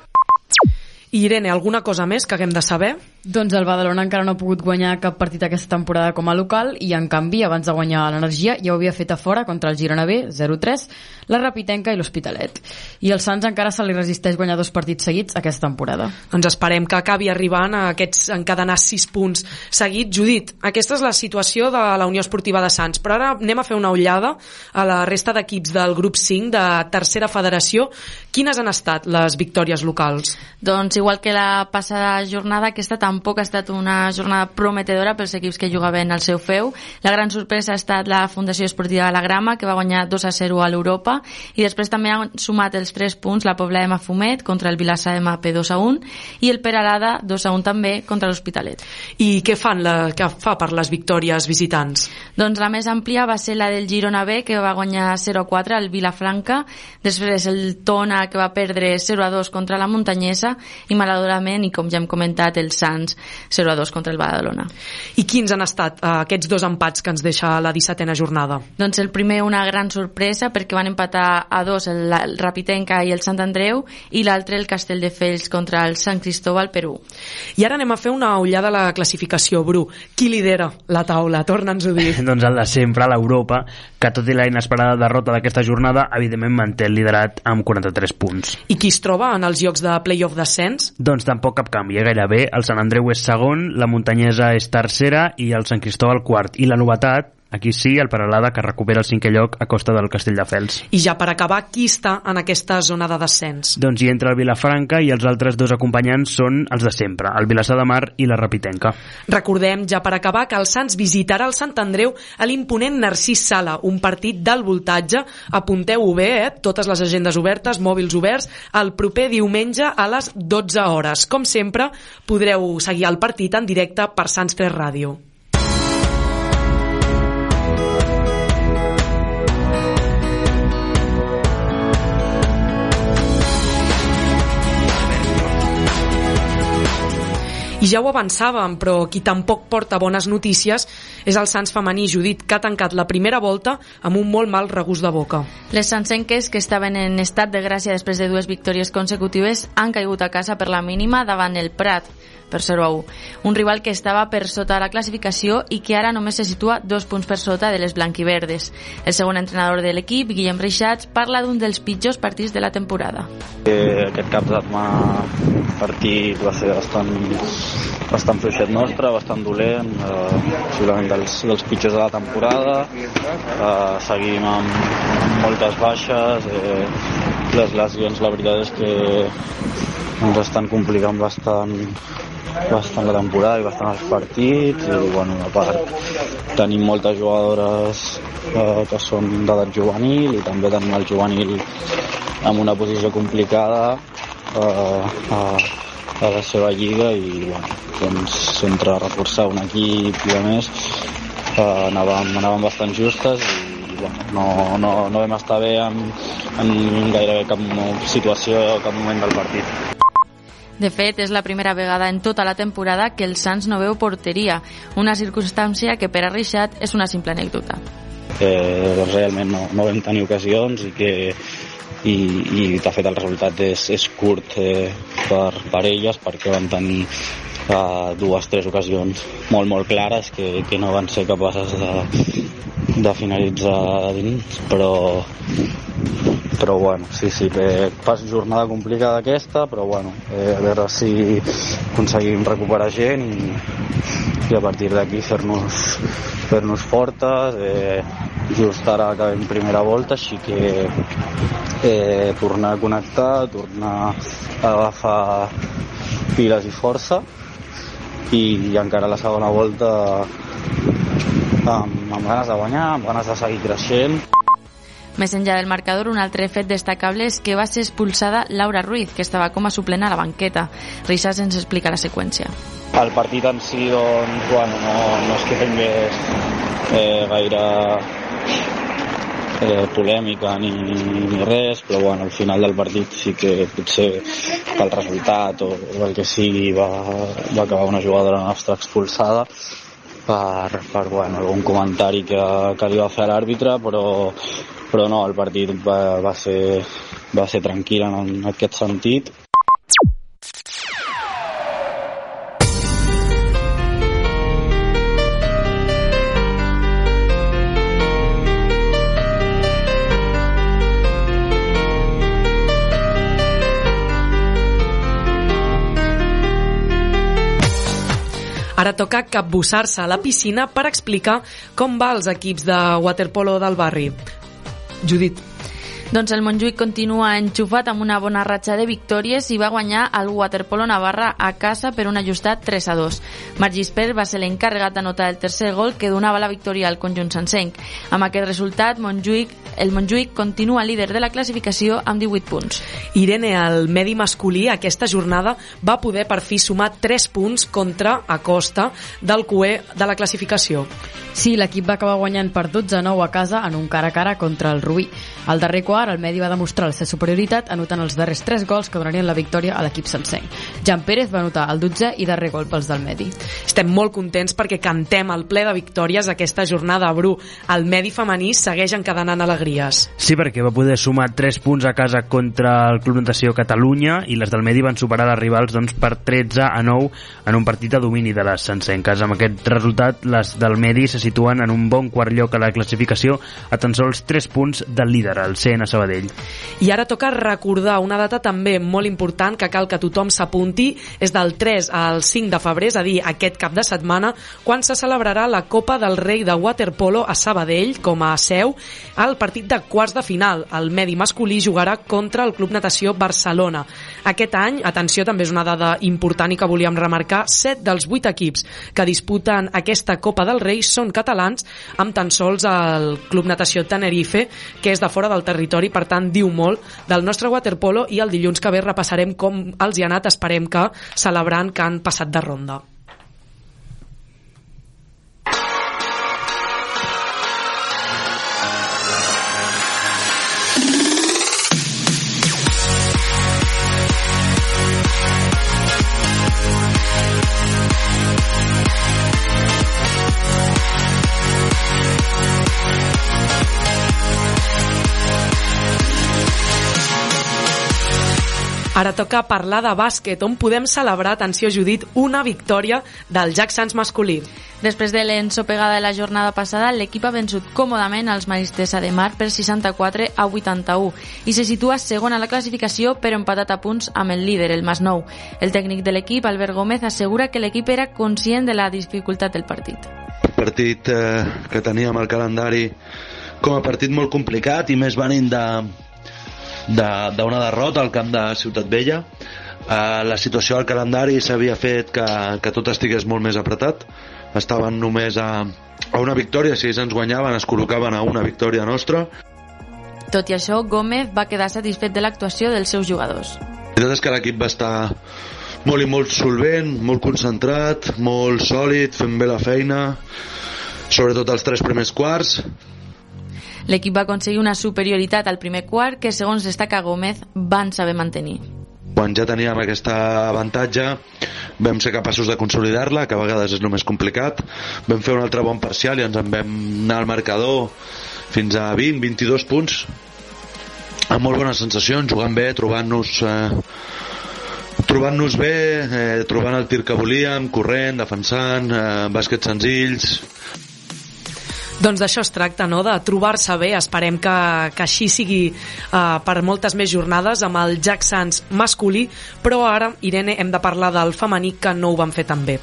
Irene, alguna cosa més que haguem de saber?
Doncs el Badalona encara no ha pogut guanyar cap partit aquesta temporada com a local i en canvi abans de guanyar l'energia ja ho havia fet a fora contra el Girona B 0-3, la Rapitenca i l'Hospitalet. I el Sants encara se li resisteix guanyar dos partits seguits aquesta temporada.
Doncs esperem que acabi arribant a aquests encadenar 6 punts seguits. Judit, aquesta és la situació de la Unió Esportiva de Sants, però ara anem a fer una ullada a la resta d'equips del grup 5 de tercera federació. Quines han estat les victòries locals?
Doncs igual que la passada jornada, aquesta tampoc ha estat una jornada prometedora pels equips que jugaven al seu feu. La gran sorpresa ha estat la Fundació Esportiva de la Grama, que va guanyar 2 a 0 a l'Europa, i després també han sumat els 3 punts la Pobla de Mafumet contra el Vilassar de Mape 2 a 1 i el Peralada 2 a 1 també contra l'Hospitalet.
I què fan la, què fa per les victòries visitants?
Doncs la més àmplia va ser la del Girona B, que va guanyar 0 a 4 al Vilafranca, després el Tona, que va perdre 0 a 2 contra la Muntanyesa, i malauradament, i com ja hem comentat, el Sants 0 a 2 contra el Badalona.
I quins han estat uh, aquests dos empats que ens deixa la 17a jornada?
Doncs el primer una gran sorpresa perquè van empatar a dos el, el Rapitenca i el Sant Andreu i l'altre el Castelldefels contra el Sant Cristóbal Perú.
I ara anem a fer una ullada a la classificació, Bru. Qui lidera la taula? Torna'ns-ho dir. [laughs]
doncs el de sempre, l'Europa, que tot i la inesperada derrota d'aquesta jornada, evidentment manté el liderat amb 43 punts.
I qui es troba en els llocs de playoff d'ascens?
Doncs tampoc cap canvi, eh? gairebé. El Sant Andreu és segon, la Muntanyesa és tercera i el Sant Cristóbal quart. I la novetat, aquí sí, el Paralada, que recupera el cinquè lloc a costa del Castelldefels.
I ja per acabar, qui està en aquesta zona de descens?
Doncs hi entra el Vilafranca i els altres dos acompanyants són els de sempre, el Vilassar de Mar i la Rapitenca.
Recordem, ja per acabar, que el Sants visitarà el Sant Andreu a l'imponent Narcís Sala, un partit d'alt voltatge. Apunteu-ho bé, eh? totes les agendes obertes, mòbils oberts, el proper diumenge a les 12 hores. Com sempre, podreu seguir el partit en directe per Sants 3 Ràdio. I ja ho avançàvem, però qui tampoc porta bones notícies és el Sants femení Judit, que ha tancat la primera volta amb un molt mal regust de boca.
Les sancenques, que estaven en estat de gràcia després de dues victòries consecutives, han caigut a casa per la mínima davant el Prat per 0 a 1. Un rival que estava per sota la classificació i que ara només se situa dos punts per sota de les blanquiverdes. El segon entrenador de l'equip, Guillem Reixats, parla d'un dels pitjors partits de la temporada.
Eh, aquest cap de partit va ser bastant, bastant fluixet nostre, bastant dolent, eh, possiblement dels, dels pitjors de la temporada. Eh, seguim amb moltes baixes, eh, les lesions la veritat és que ens estan complicant bastant bastant la temporada i bastant els partits i bueno, a part tenim moltes jugadores eh, que són d'edat juvenil i també tenim el juvenil en una posició complicada eh, a, a la seva lliga i bueno, doncs entre reforçar un equip i a més eh, anàvem, anàvem bastant justes i bueno, no, no, no vam estar bé en, en gairebé cap situació, cap moment del partit.
De fet, és la primera vegada en tota la temporada que el Sants no veu porteria, una circumstància que per a Rixat és una simple anècdota.
Eh, doncs realment no, no vam tenir ocasions i que i, i de fet el resultat és, és curt eh, per, per elles perquè van tenir uh, dues tres ocasions molt molt clares que, que no van ser capaces de, de finalitzar dins però però bueno, sí, sí, que pas jornada complicada aquesta, però bueno, eh, a veure si aconseguim recuperar gent i, i a partir d'aquí fer-nos fer-nos fortes, eh, just ara acabem primera volta, així que eh, tornar a connectar, tornar a agafar piles i força i encara la segona volta amb, amb ganes de guanyar, amb ganes de seguir creixent.
Més enllà del marcador, un altre fet destacable és que va ser expulsada Laura Ruiz, que estava com a suplent a la banqueta. Reixas ens explica la seqüència.
El partit en si, doncs, bueno, no, no és que tingués eh, gaire eh, polèmica ni, ni res, però bueno, al final del partit sí que potser pel resultat o, o el que sigui va, va acabar una jugadora nostra expulsada per, per bueno, algun comentari que, que li va fer l'àrbitre, però, però no, el partit va, va, ser, va ser tranquil en, en aquest sentit.
Ara toca capbussar-se a la piscina per explicar com va als equips de waterpolo del barri. Judit.
Doncs el Montjuïc continua enxufat amb una bona ratxa de victòries i va guanyar el Waterpolo Navarra a casa per un ajustat 3 a 2. Marc Gispert va ser l'encarregat d'anotar el tercer gol que donava la victòria al conjunt sancenc. Amb aquest resultat, Montjuïc, el Montjuïc continua líder de la classificació amb 18 punts.
Irene, el medi masculí, aquesta jornada va poder per fi sumar 3 punts contra Acosta del QE de la classificació.
Sí, l'equip va acabar guanyant per 12-9 a casa en un cara a cara contra el Rubí. Al darrer quart, el Medi va demostrar la seva superioritat anotant els darrers 3 gols que donarien la victòria a l'equip sencer. Jan Pérez va anotar el 12 i darrer gol pels del Medi.
Estem molt contents perquè cantem el ple de victòries aquesta jornada, Bru. El Medi femení segueix encadenant alegries.
Sí, perquè va poder sumar 3 punts a casa contra el Club Natació Catalunya i les del Medi van superar les rivals doncs, per 13 a 9 en un partit de domini de les sencenques. Amb aquest resultat, les del Medi se situen en un bon quart lloc a la classificació a tan sols 3 punts del líder, el CN Sabadell.
I ara toca recordar una data també molt important que cal que tothom s'apunti. És del 3 al 5 de febrer, és a dir, aquest cap de setmana, quan se celebrarà la Copa del Rei de Waterpolo a Sabadell, com a seu, al partit de quarts de final. El medi masculí jugarà contra el Club Natació Barcelona. Aquest any, atenció, també és una dada important i que volíem remarcar, 7 dels 8 equips que disputen aquesta Copa del Rei són catalans, amb tan sols el Club Natació Tenerife, que és de fora del territori, per tant, diu molt del nostre waterpolo i el dilluns que ve repassarem com els hi ha anat, esperem que celebrant que han passat de ronda. Ara toca parlar de bàsquet, on podem celebrar, atenció Judit, una victòria del Jack Sands masculí.
Després de l'ensopegada de la jornada passada, l'equip ha vençut còmodament als Maristesa de Mar per 64 a 81 i se situa segon a la classificació però empatat a punts amb el líder, el Masnou. El tècnic de l'equip, Albert Gómez, assegura que l'equip era conscient de la dificultat del partit.
partit eh, que teníem al calendari com a partit molt complicat i més venint de de- d'una derrota al camp de Ciutat Vella eh, la situació al calendari s'havia fet que, que tot estigués molt més apretat estaven només a, a una victòria si ells ens guanyaven es col·locaven a una victòria nostra
Tot i això, Gómez va quedar satisfet de l'actuació dels seus jugadors.
la veritat és que l'equip va estar molt i molt solvent, molt concentrat, molt sòlid, fent bé la feina, sobretot els tres primers quarts.
L'equip va aconseguir una superioritat al primer quart que, segons destaca Gómez, van saber mantenir.
Quan ja teníem aquesta avantatge vam ser capaços de consolidar-la, que a vegades és el més complicat. Vam fer un altre bon parcial i ens en vam anar al marcador fins a 20-22 punts amb molt bones sensacions, jugant bé, trobant-nos eh, trobant-nos bé, eh, trobant el tir que volíem, corrent, defensant, eh, bàsquets senzills,
Doncs d'això es tracta, no? de trobar-se bé. Esperem que, que així sigui uh, per moltes més jornades amb el Jack Sands masculí, però ara, Irene, hem de parlar del femení que no ho van fer tan bé.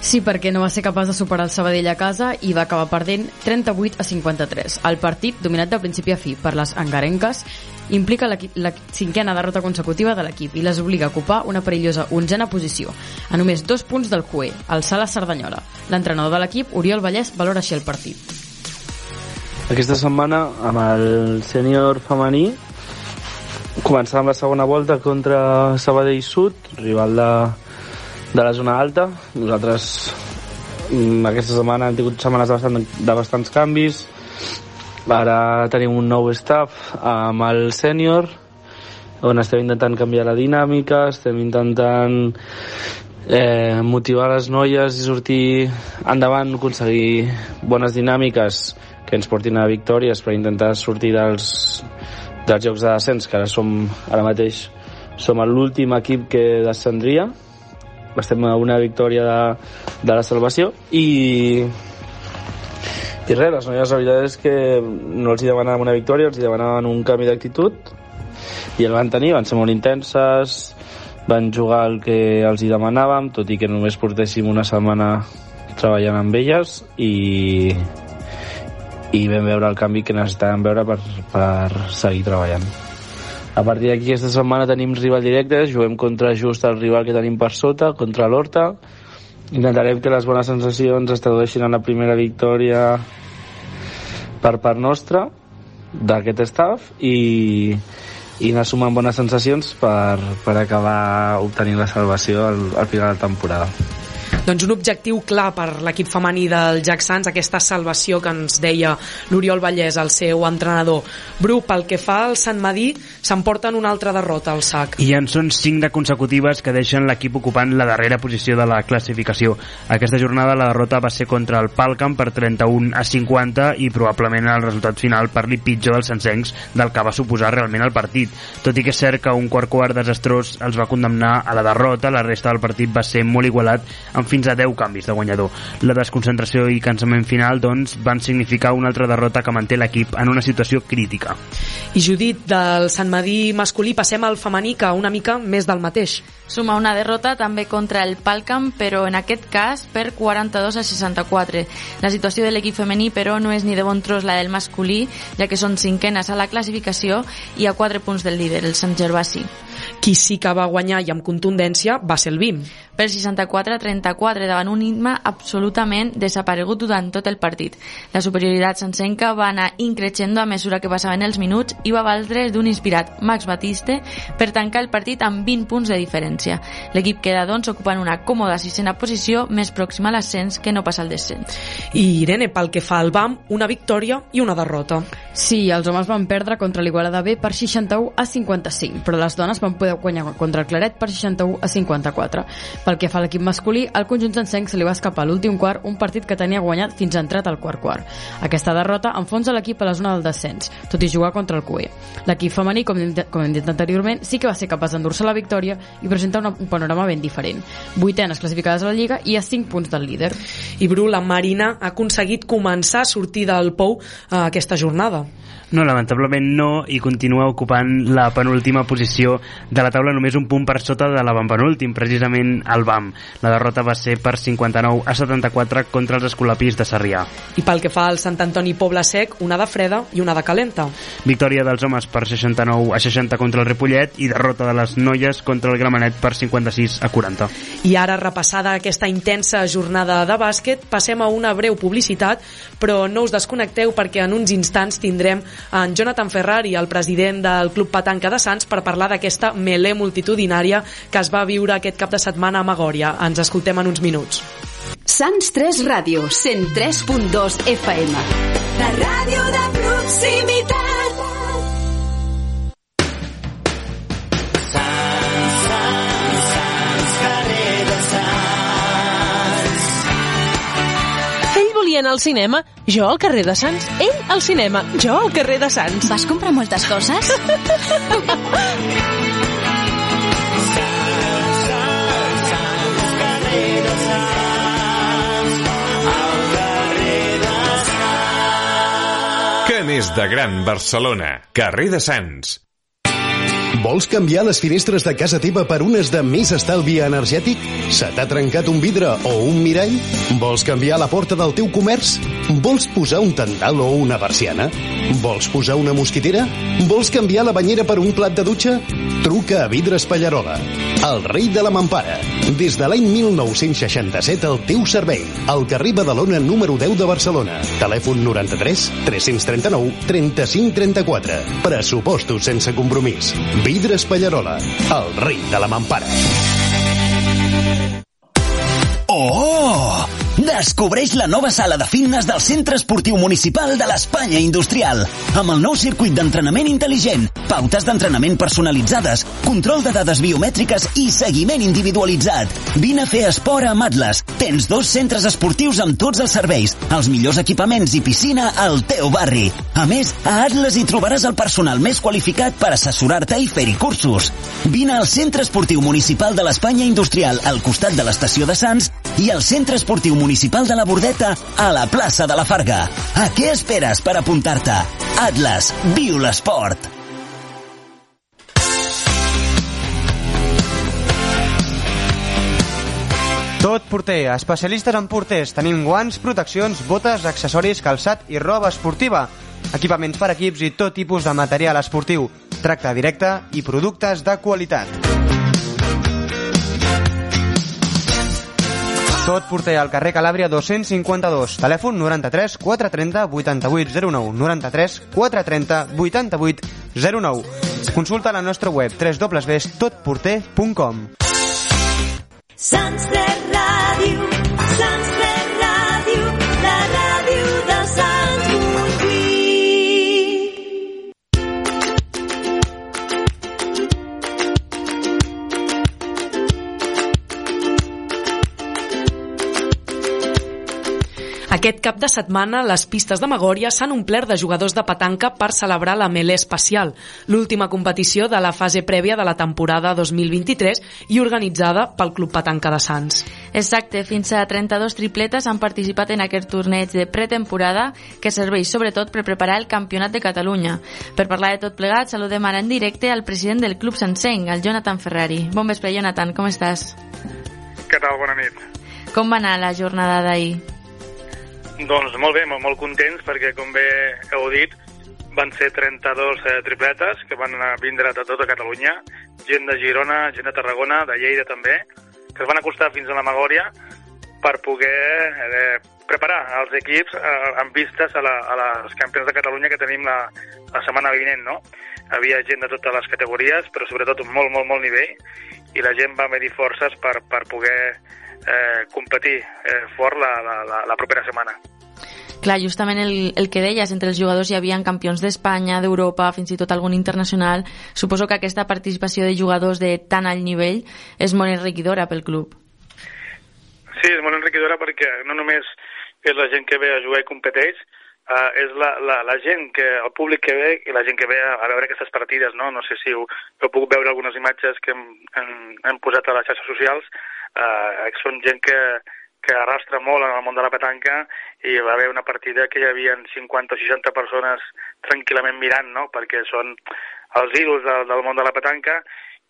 Sí, perquè no va ser capaç de superar el Sabadell a casa i va acabar perdent 38 a 53. El partit, dominat de principi a fi per les angarenques, implica l'equip- la cinquena derrota consecutiva de l'equip i les obliga a ocupar una perillosa onzena posició, a només dos punts del CUE, el Sala Cerdanyola. L'entrenador de l'equip, Oriol Vallès, valora així el partit.
Aquesta setmana, amb el sènior femení, començàvem la segona volta contra Sabadell Sud, rival de, de la zona alta. Nosaltres mm, aquesta setmana hem tingut setmanes de, bastant, de bastants canvis. Ara tenim un nou staff amb el sènior, on estem intentant canviar la dinàmica, estem intentant eh, motivar les noies i sortir endavant, aconseguir bones dinàmiques que ens portin a victòries per intentar sortir dels, dels jocs de descens, que ara som ara mateix som l'últim equip que descendria. Estem a una victòria de, de la salvació i i res, les noies la veritat és que no els hi demanàvem una victòria, els hi demanàvem un canvi d'actitud i el van tenir, van ser molt intenses van jugar el que els hi demanàvem tot i que només portéssim una setmana treballant amb elles i, i vam veure el canvi que necessitàvem veure per, per seguir treballant a partir d'aquí aquesta setmana tenim rival directe, juguem contra just el rival que tenim per sota, contra l'Horta. Intentarem que les bones sensacions es tradueixin en la primera victòria per part nostra d'aquest staff i, i anar sumant bones sensacions per, per acabar obtenint la salvació al, al final de la temporada.
Doncs un objectiu clar per l'equip femení del Jack Sands, aquesta salvació que ens deia l'Oriol Vallès, el seu entrenador. Bru, pel que fa al Sant Madí, s'emporten una altra derrota al sac.
I en són 5 de consecutives que deixen l'equip ocupant la darrera posició de la classificació. Aquesta jornada la derrota va ser contra el Palcam per 31 a 50 i probablement el resultat final parli pitjor dels sencencs del que va suposar realment el partit. Tot i que és cert que un quart quart desastrós els va condemnar a la derrota, la resta del partit va ser molt igualat amb fins a 10 canvis de guanyador. La desconcentració i cansament final doncs, van significar una altra derrota que manté l'equip en una situació crítica.
I Judit, del Sant Madí masculí passem al femení, que una mica més del mateix.
Suma una derrota també contra el Palcam, però en aquest cas per 42 a 64. La situació de l'equip femení, però, no és ni de bon tros la del masculí, ja que són cinquenes a la classificació i a 4 punts del líder, el Sant Gervasi.
Qui sí que va guanyar i amb contundència va ser el BIM.
Per 64 a 34 davant un Itma absolutament desaparegut durant tot el partit. La superioritat sencenca va anar increixendo a mesura que passaven els minuts i va valdre d'un inspirat Max Batiste per tancar el partit amb 20 punts de diferència. L'equip queda doncs ocupant una còmoda sisena posició més pròxima a l'ascens que no passa al descens.
I Irene, pel que fa al BAM, una victòria i una derrota.
Sí, els homes van perdre contra l'Igualada B per 61 a 55, però les dones van poder guanyar contra el Claret per 61 a 54. Pel que fa a l'equip masculí, al conjunt sencenc se li va escapar l'últim quart un partit que tenia guanyat fins a entrat al quart quart. Aquesta derrota enfonsa l'equip a la zona del descens, tot i jugar contra el CUE. L'equip femení, com hem, com hem dit anteriorment, sí que va ser capaç d'endur-se la victòria i presentar una, un panorama ben diferent. Vuitenes classificades a la Lliga i a 5 punts del líder.
I Bru, la Marina ha aconseguit començar a sortir del pou eh, aquesta jornada.
No, lamentablement no, i continua ocupant la penúltima posició de la taula només un punt per sota de l'avantpenúltim, precisament el BAM. La derrota va ser per 59 a 74 contra els escolapis de Sarrià.
I pel que fa al Sant Antoni Poble Sec, una de freda i una de calenta.
Victòria dels homes per 69 a 60 contra el Ripollet i derrota de les noies contra el Gramenet per 56 a 40.
I ara, repassada aquesta intensa jornada de bàsquet, passem a una breu publicitat, però no us desconnecteu perquè en uns instants tindrem en Jonathan Ferrari, el president del Club Patanca de Sants, per parlar d'aquesta melé multitudinària que es va viure aquest cap de setmana a Magòria. Ens escoltem en uns minuts.
Sants 3 Ràdio, 103.2 FM.
La ràdio de proximitat.
Ell volia anar al cinema, jo al carrer de Sants. Ell al cinema, jo al carrer de Sants.
Vas comprar moltes coses? [laughs]
N'és de gran Barcelona? Carrer de Sants.
Vols canviar les finestres de casa teva per unes de més estalvi energètic? Se t'ha trencat un vidre o un mirall? Vols canviar la porta del teu comerç? Vols posar un tendal o una persiana? Vols posar una mosquitera? Vols canviar la banyera per un plat de dutxa? Truca a Vidres Pallarola, el rei de la mampara. Des de l'any 1967 al teu servei. Al carrer Badalona número 10 de Barcelona. Telèfon 93 339 35 34. Pressupostos sense compromís. Vidres Pallarola, el rei de la mampara.
Oh! Descobreix la nova sala de fitness del Centre Esportiu Municipal de l'Espanya Industrial. Amb el nou circuit d'entrenament intel·ligent, pautes d'entrenament personalitzades, control de dades biomètriques i seguiment individualitzat. Vine a fer esport amb Atlas. Tens dos centres esportius amb tots els serveis, els millors equipaments i piscina al teu barri. A més, a Atlas hi trobaràs el personal més qualificat per assessorar-te i fer-hi cursos. Vine al Centre Esportiu Municipal de l'Espanya Industrial al costat de l'estació de Sants i al Centre Esportiu Municipal de la Bordeta a la plaça de la Farga. A què esperes per apuntar-te? Atlas, viu l'esport!
Tot porter, especialistes en porters. Tenim guants, proteccions, botes, accessoris, calçat i roba esportiva. Equipaments per equips i tot tipus de material esportiu. Tracte directe i productes de qualitat. Tot porter al carrer Calàbria 252. Telèfon 93 430 88 09. 93 430 88 09. Consulta la nostra web www.totporter.com
Sants 3
Aquest cap de setmana, les pistes de Magòria s'han omplert de jugadors de petanca per celebrar la Melé Especial, l'última competició de la fase prèvia de la temporada 2023 i organitzada pel Club Petanca de Sants.
Exacte, fins a 32 tripletes han participat en aquest torneig de pretemporada que serveix sobretot per preparar el Campionat de Catalunya. Per parlar de tot plegat, saludem ara en directe al president del Club Sansenc, el Jonathan Ferrari. Bon vespre, Jonathan, com estàs?
Què tal? Bona nit.
Com va anar la jornada d'ahir?
Doncs molt bé, molt, molt contents perquè, com bé heu dit, van ser 32 eh, tripletes que van vindre de tota Catalunya, gent de Girona, gent de Tarragona, de Lleida també, que es van acostar fins a la Magòria per poder eh, preparar els equips eh, amb vistes a, la, a les campions de Catalunya que tenim la, la setmana vinent, no? Havia gent de totes les categories, però sobretot un molt, molt, molt nivell, i la gent va medir forces per, per poder eh, competir eh, fort la, la, la, la propera setmana.
Clar, justament el, el que deies, entre els jugadors hi havia campions d'Espanya, d'Europa, fins i tot algun internacional. Suposo que aquesta participació de jugadors de tan alt nivell és molt enriquidora pel club.
Sí, és molt enriquidora perquè no només és la gent que ve a jugar i competeix, uh, és la, la, la gent, que el públic que ve i la gent que ve a, a veure aquestes partides, no? No sé si heu, heu pogut veure algunes imatges que hem, hem, hem posat a les xarxes socials, uh, són gent que, que arrastra molt en el món de la petanca i va haver una partida que hi havia 50 o 60 persones tranquil·lament mirant, no? perquè són els ídols del, del món de la petanca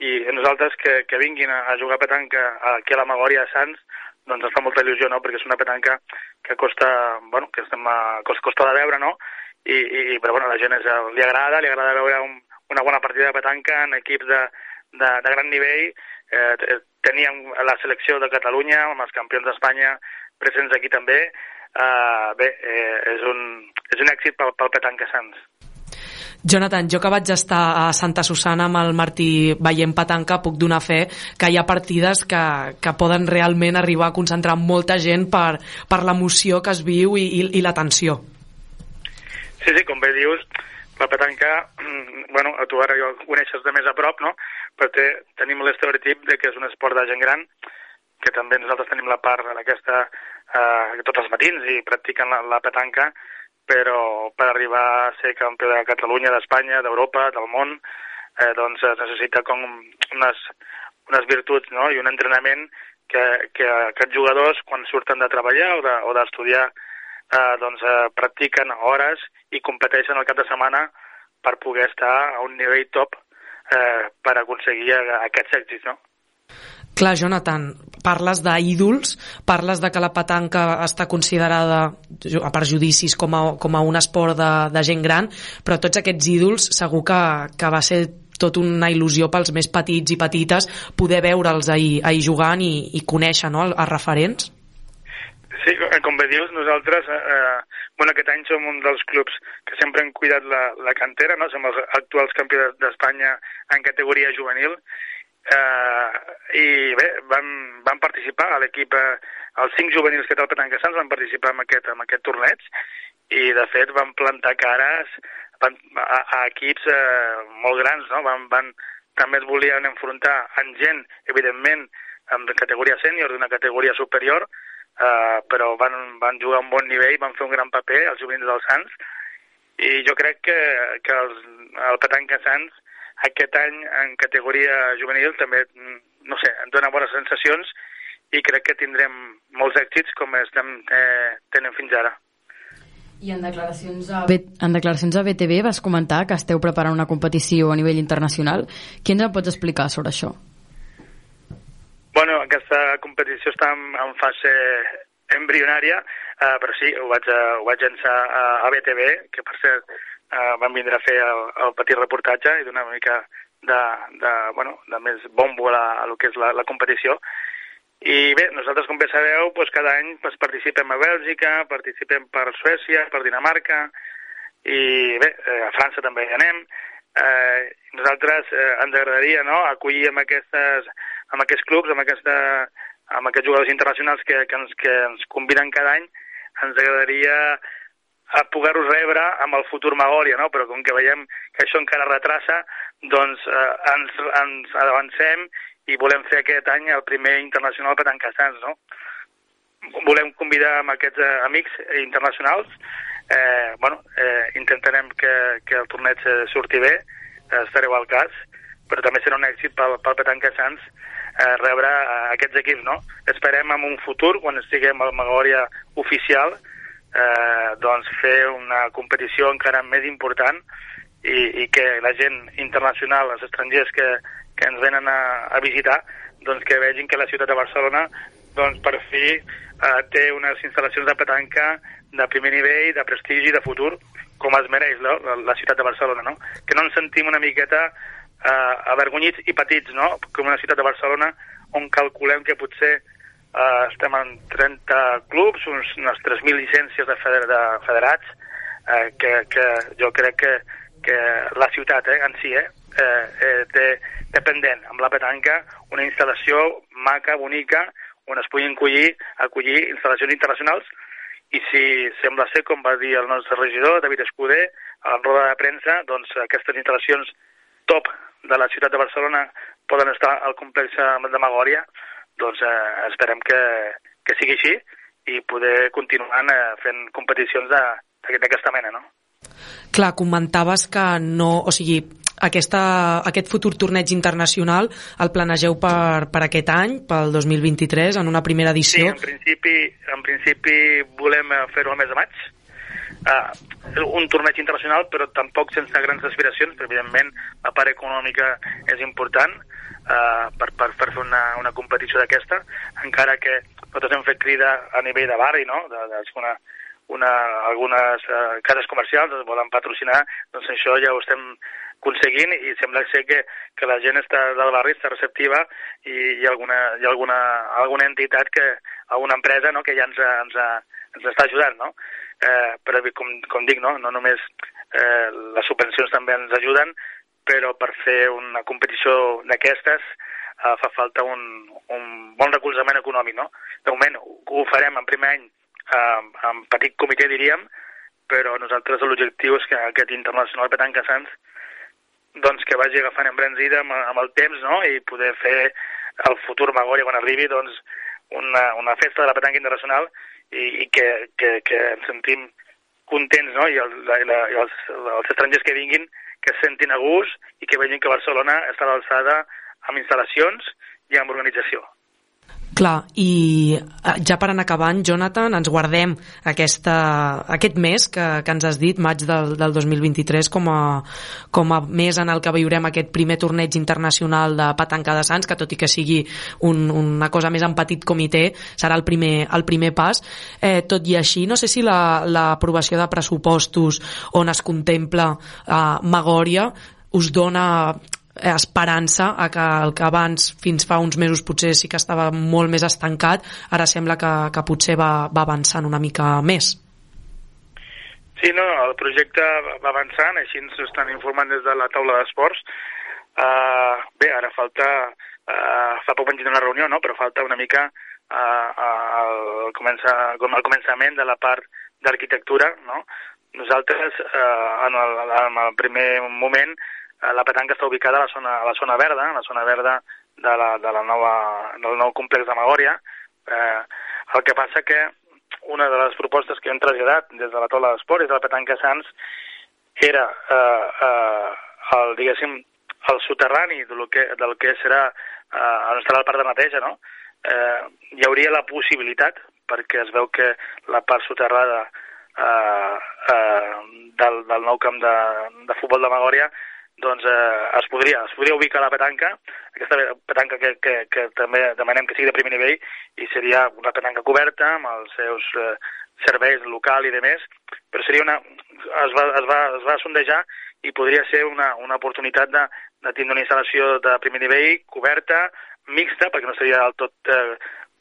i nosaltres que, que vinguin a, a jugar petanca aquí a la Magòria de Sants doncs ens fa molta il·lusió, no? perquè és una petanca que costa, bueno, que estem a, costa, costa de veure, no? I, i, però bueno, la gent és, li agrada, li agrada veure un, una bona partida de petanca en equips de, de, de gran nivell. Eh, teníem la selecció de Catalunya, amb els campions d'Espanya presents aquí també. Eh, bé, eh, és, un, és un èxit pel, pel petanca Sants.
Jonathan, jo que vaig estar a Santa Susana amb el Martí veient petanca, puc donar fe que hi ha partides que, que poden realment arribar a concentrar molta gent per, per l'emoció que es viu i, i, i la tensió.
Sí, sí, com bé dius, la petanca, mm, bueno, a tu ara ja ho coneixes de més a prop, no? Però té, tenim l'estereotip de que és un esport de gent gran, que també nosaltres tenim la part d'aquesta, eh, tots els matins i practiquen la, la petanca, però per arribar a ser campió de Catalunya, d'Espanya, d'Europa, del món, eh, doncs es necessita com unes, unes virtuts no? i un entrenament que, que aquests jugadors, quan surten de treballar o de- d'estudiar, eh, doncs eh, practiquen hores i competeixen el cap de setmana per poder estar a un nivell top eh, per aconseguir eh, aquests èxits, no?
Clar, Jonathan, parles d'ídols, parles de que la petanca està considerada ju- per judicis com a, com a un esport de, de gent gran, però tots aquests ídols segur que, que va ser tot una il·lusió pels més petits i petites poder veure'ls ahir, ahir jugant i, i conèixer no, els referents.
Sí, com bé dius, nosaltres, eh, eh, bueno, aquest any som un dels clubs que sempre han cuidat la, la cantera, no? som els actuals campions d'Espanya en categoria juvenil, eh, i bé, vam, vam participar a l'equip, eh, els cinc juvenils que té el Petanca Sants van participar en aquest, en aquest torneig, i de fet van plantar cares van, a, a equips eh, molt grans, no? Van, van, també es volien enfrontar amb gent, evidentment, amb categoria sènior, d'una categoria superior, eh, però van, van jugar a un bon nivell, van fer un gran paper, els juvenils dels Sants, i jo crec que, que els, el Petanca Sants aquest any en categoria juvenil també, no sé, em dona bones sensacions i crec que tindrem molts èxits com estem eh, tenint fins ara.
I en declaracions, a... B- en declaracions a BTV vas comentar que esteu preparant una competició a nivell internacional. Què ens en pots explicar sobre això?
Bueno, aquesta competició està en, en fase embrionària, eh, però sí, ho vaig, eh, ho vaig llançar a, a BTV, que per cert eh, van vindre a fer el, el petit reportatge i donar una mica de, de, bueno, de més bombo a, la, a lo que és la, la competició. I bé, nosaltres, com bé sabeu, doncs cada any doncs, participem a Bèlgica, participem per Suècia, per Dinamarca, i bé, eh, a França també hi anem. Eh, nosaltres eh, ens agradaria no, acollir amb, aquestes, amb aquests clubs, amb, aquesta, amb aquests jugadors internacionals que, que, ens, que ens conviden cada any, ens agradaria a poder-los rebre amb el futur Magòria, no? però com que veiem que això encara retrassa, doncs eh, ens, ens avancem i volem fer aquest any el primer internacional Petanca Sants, no? Volem convidar amb aquests eh, amics internacionals, eh, bueno, eh, intentarem que, que el torneig eh, surti bé, eh, estareu al cas, però també serà un èxit pel, pel Petanca Sants eh, rebre eh, aquests equips, no? Esperem en un futur, quan estiguem al Magòria oficial, eh, doncs fer una competició encara més important i, i que la gent internacional, els estrangers que, que ens venen a, a visitar, doncs que vegin que la ciutat de Barcelona doncs per fi eh, té unes instal·lacions de petanca de primer nivell, de prestigi, de futur, com es mereix no? la, la ciutat de Barcelona, no? Que no ens sentim una miqueta eh, avergonyits i petits, no? Com una ciutat de Barcelona on calculem que potser eh, estem en 30 clubs, uns, unes 3.000 llicències de, feder, de federats, eh, que, que jo crec que, que la ciutat eh, en si eh, eh, eh, té, té pendent amb la petanca una instal·lació maca, bonica, on es puguin acollir, acollir instal·lacions internacionals i si sembla ser, com va dir el nostre regidor, David Escudé, a la roda de premsa, doncs aquestes instal·lacions top de la ciutat de Barcelona poden estar al complex de Magòria, doncs eh, esperem que, que sigui així i poder continuar eh, fent competicions d'aquesta mena, no?
Clar, comentaves que no... O sigui, aquesta, aquest futur torneig internacional el planegeu per, per aquest any, pel 2023, en una primera
Sí,
edició.
en principi, en principi volem eh, fer-ho al mes de maig. Uh, un torneig internacional, però tampoc sense grans aspiracions, perquè evidentment la part econòmica és important uh, per, per fer una, una competició d'aquesta, encara que nosaltres hem fet crida a nivell de barri, no? de, de una, una, algunes uh, cases comercials es volen patrocinar, doncs això ja ho estem aconseguint i sembla ser que, que la gent està del barri està receptiva i hi ha alguna, hi ha alguna, alguna entitat, que, alguna empresa no, que ja ens, ens, ens està ajudant, no? Eh, però com, com dic, no, no només eh, les subvencions també ens ajuden, però per fer una competició d'aquestes eh, fa falta un, un bon recolzament econòmic, no? De moment ho, farem en primer any eh, en petit comitè, diríem, però nosaltres l'objectiu és que aquest internacional Petanca Sants doncs que vagi agafant embranzida amb, amb el temps no? i poder fer el futur Magòria quan arribi doncs, una, una festa de la petanca internacional i, i que, que, que ens sentim contents no? i, el, la, la, i els, els estrangers que vinguin que es sentin a gust i que vegin que Barcelona està a l'alçada amb instal·lacions i amb organització.
Clar, i eh, ja per anar acabant, Jonathan, ens guardem aquesta, aquest mes que, que ens has dit, maig del, del 2023, com a, com a mes en el que viurem aquest primer torneig internacional de petanca de Sants, que tot i que sigui un, una cosa més en petit comitè, serà el primer, el primer pas. Eh, tot i així, no sé si la- l'aprovació la, de pressupostos on es contempla eh, Magòria us dona esperança a que el que abans fins fa uns mesos potser sí que estava molt més estancat ara sembla que, que potser va, va avançant una mica més
Sí, no, el projecte va avançant, així ens estan informant des de la taula d'esports. Uh, bé, ara falta, uh, fa poc vam una reunió, no? però falta una mica uh, el, comença, com el començament de la part d'arquitectura. No? Nosaltres, uh, en, el, en el primer moment, uh, la petanca està ubicada a la zona, a la zona verda, a la zona verda de la, de la nova, del nou complex de Magòria. Uh, el que passa que una de les propostes que hem traslladat des de la taula d'esport i de la petanca Sants era eh, eh, el, diguéssim, el soterrani del que, del que serà eh, on estarà el parc de neteja, no? Eh, hi hauria la possibilitat, perquè es veu que la part soterrada eh, eh, del, del nou camp de, de futbol de Magòria doncs eh, es podria, es podria ubicar la petanca, aquesta petanca que, que, que també demanem que sigui de primer nivell i seria una petanca coberta amb els seus eh, serveis local i de més, però seria una, es, va, es, va, es va sondejar i podria ser una, una oportunitat de, de tindre una instal·lació de primer nivell coberta, mixta, perquè no seria del tot eh,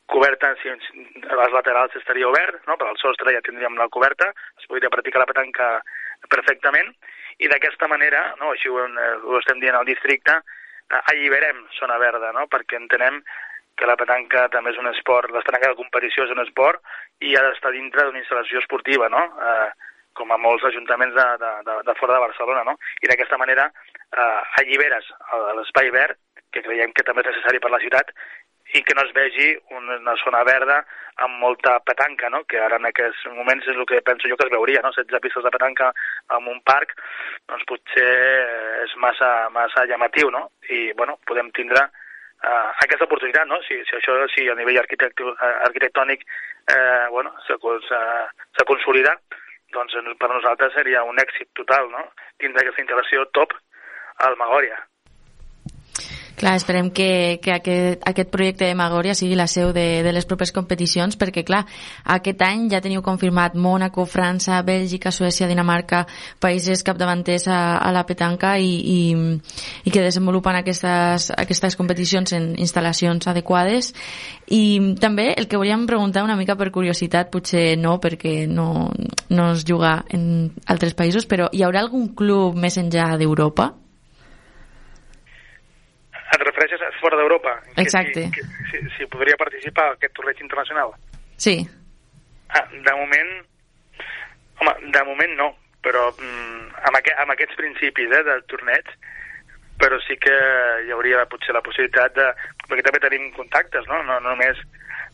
coberta, si, les laterals estaria obert, no? per al sostre ja tindríem la coberta, es podria practicar la petanca perfectament, i d'aquesta manera, no, així ho, eh, ho estem dient al districte, eh, alliberem zona verda, no? perquè entenem que la petanca també és un esport, la petanca de competició és un esport i ha d'estar dintre d'una instal·lació esportiva, no? eh, com a molts ajuntaments de, de, de, de fora de Barcelona, no? I d'aquesta manera eh, alliberes l'espai verd, que creiem que també és necessari per la ciutat, i que no es vegi una, zona verda amb molta petanca, no? que ara en aquests moments és el que penso jo que es veuria, no? 16 pistes de petanca en un parc, doncs potser és massa, massa llamatiu, no? I, bueno, podem tindre uh, aquesta oportunitat, no? Si, si això, si a nivell eh, arquitectònic, eh, bueno, se, se, se consolida, doncs per nosaltres seria un èxit total, no? Tindre aquesta instal·lació top al Magòria.
Clar, esperem que, que aquest, aquest projecte de Magòria sigui la seu de, de les properes competicions, perquè, clar, aquest any ja teniu confirmat Mònaco, França, Bèlgica, Suècia, Dinamarca, països capdavanters a, a la petanca i, i, i que desenvolupen aquestes, aquestes competicions en instal·lacions adequades. I també el que volíem preguntar una mica per curiositat, potser no, perquè no, no es juga en altres països, però hi haurà algun club més enllà d'Europa?
Et refereixes a fora d'Europa? Que
Exacte.
Si, que, si, si podria participar aquest torneig internacional?
Sí.
Ah, de moment... Home, de moment no, però mm, amb, aqu amb aquests principis eh, del torneig, però sí que hi hauria potser la possibilitat de... Perquè també tenim contactes, no? No, no només...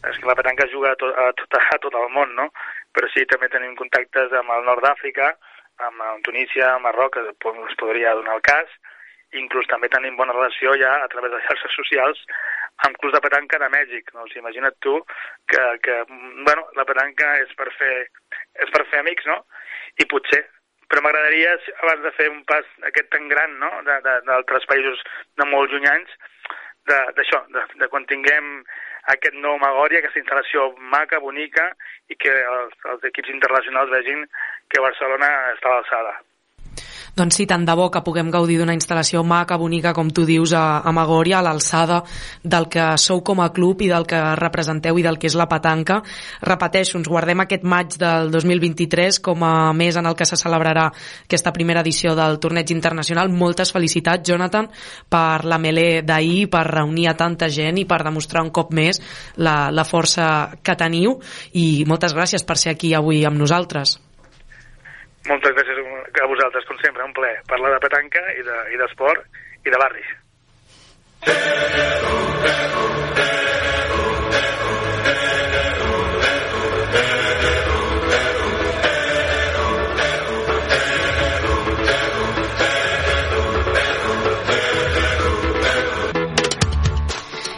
És que la petanca juga a tot, a, tot, [laughs] a tot el món, no? Però sí també tenim contactes amb el nord d'Àfrica, amb, Tunísia, Marroc, que es podria donar el cas, inclús també tenim bona relació ja a través de xarxes socials amb clubs de petanca de Mèxic. No? O sigui, imagina't tu que, que bueno, la petanca és per fer, és per fer amics, no? I potser, però m'agradaria, abans de fer un pas aquest tan gran, no?, de- de- d'altres països de molt llunyans, de- d'això, de, de, quan tinguem aquest nou Magòria, aquesta instal·lació maca, bonica, i que els, els equips internacionals vegin que Barcelona està a l'alçada.
Doncs sí, tant de bo que puguem gaudir d'una instal·lació maca, bonica, com tu dius, a, a Magòria, a l'alçada del que sou com a club i del que representeu i del que és la petanca. Repeteixo, ens guardem aquest maig del 2023 com a mes en el que se celebrarà aquesta primera edició del torneig internacional. Moltes felicitats, Jonathan, per la melé d'ahir, per reunir a tanta gent i per demostrar un cop més la, la força que teniu i moltes gràcies per ser aquí avui amb nosaltres.
Moltes gràcies a vosaltres, com sempre, un plaer parlar de petanca i de- i d'esport i de barri.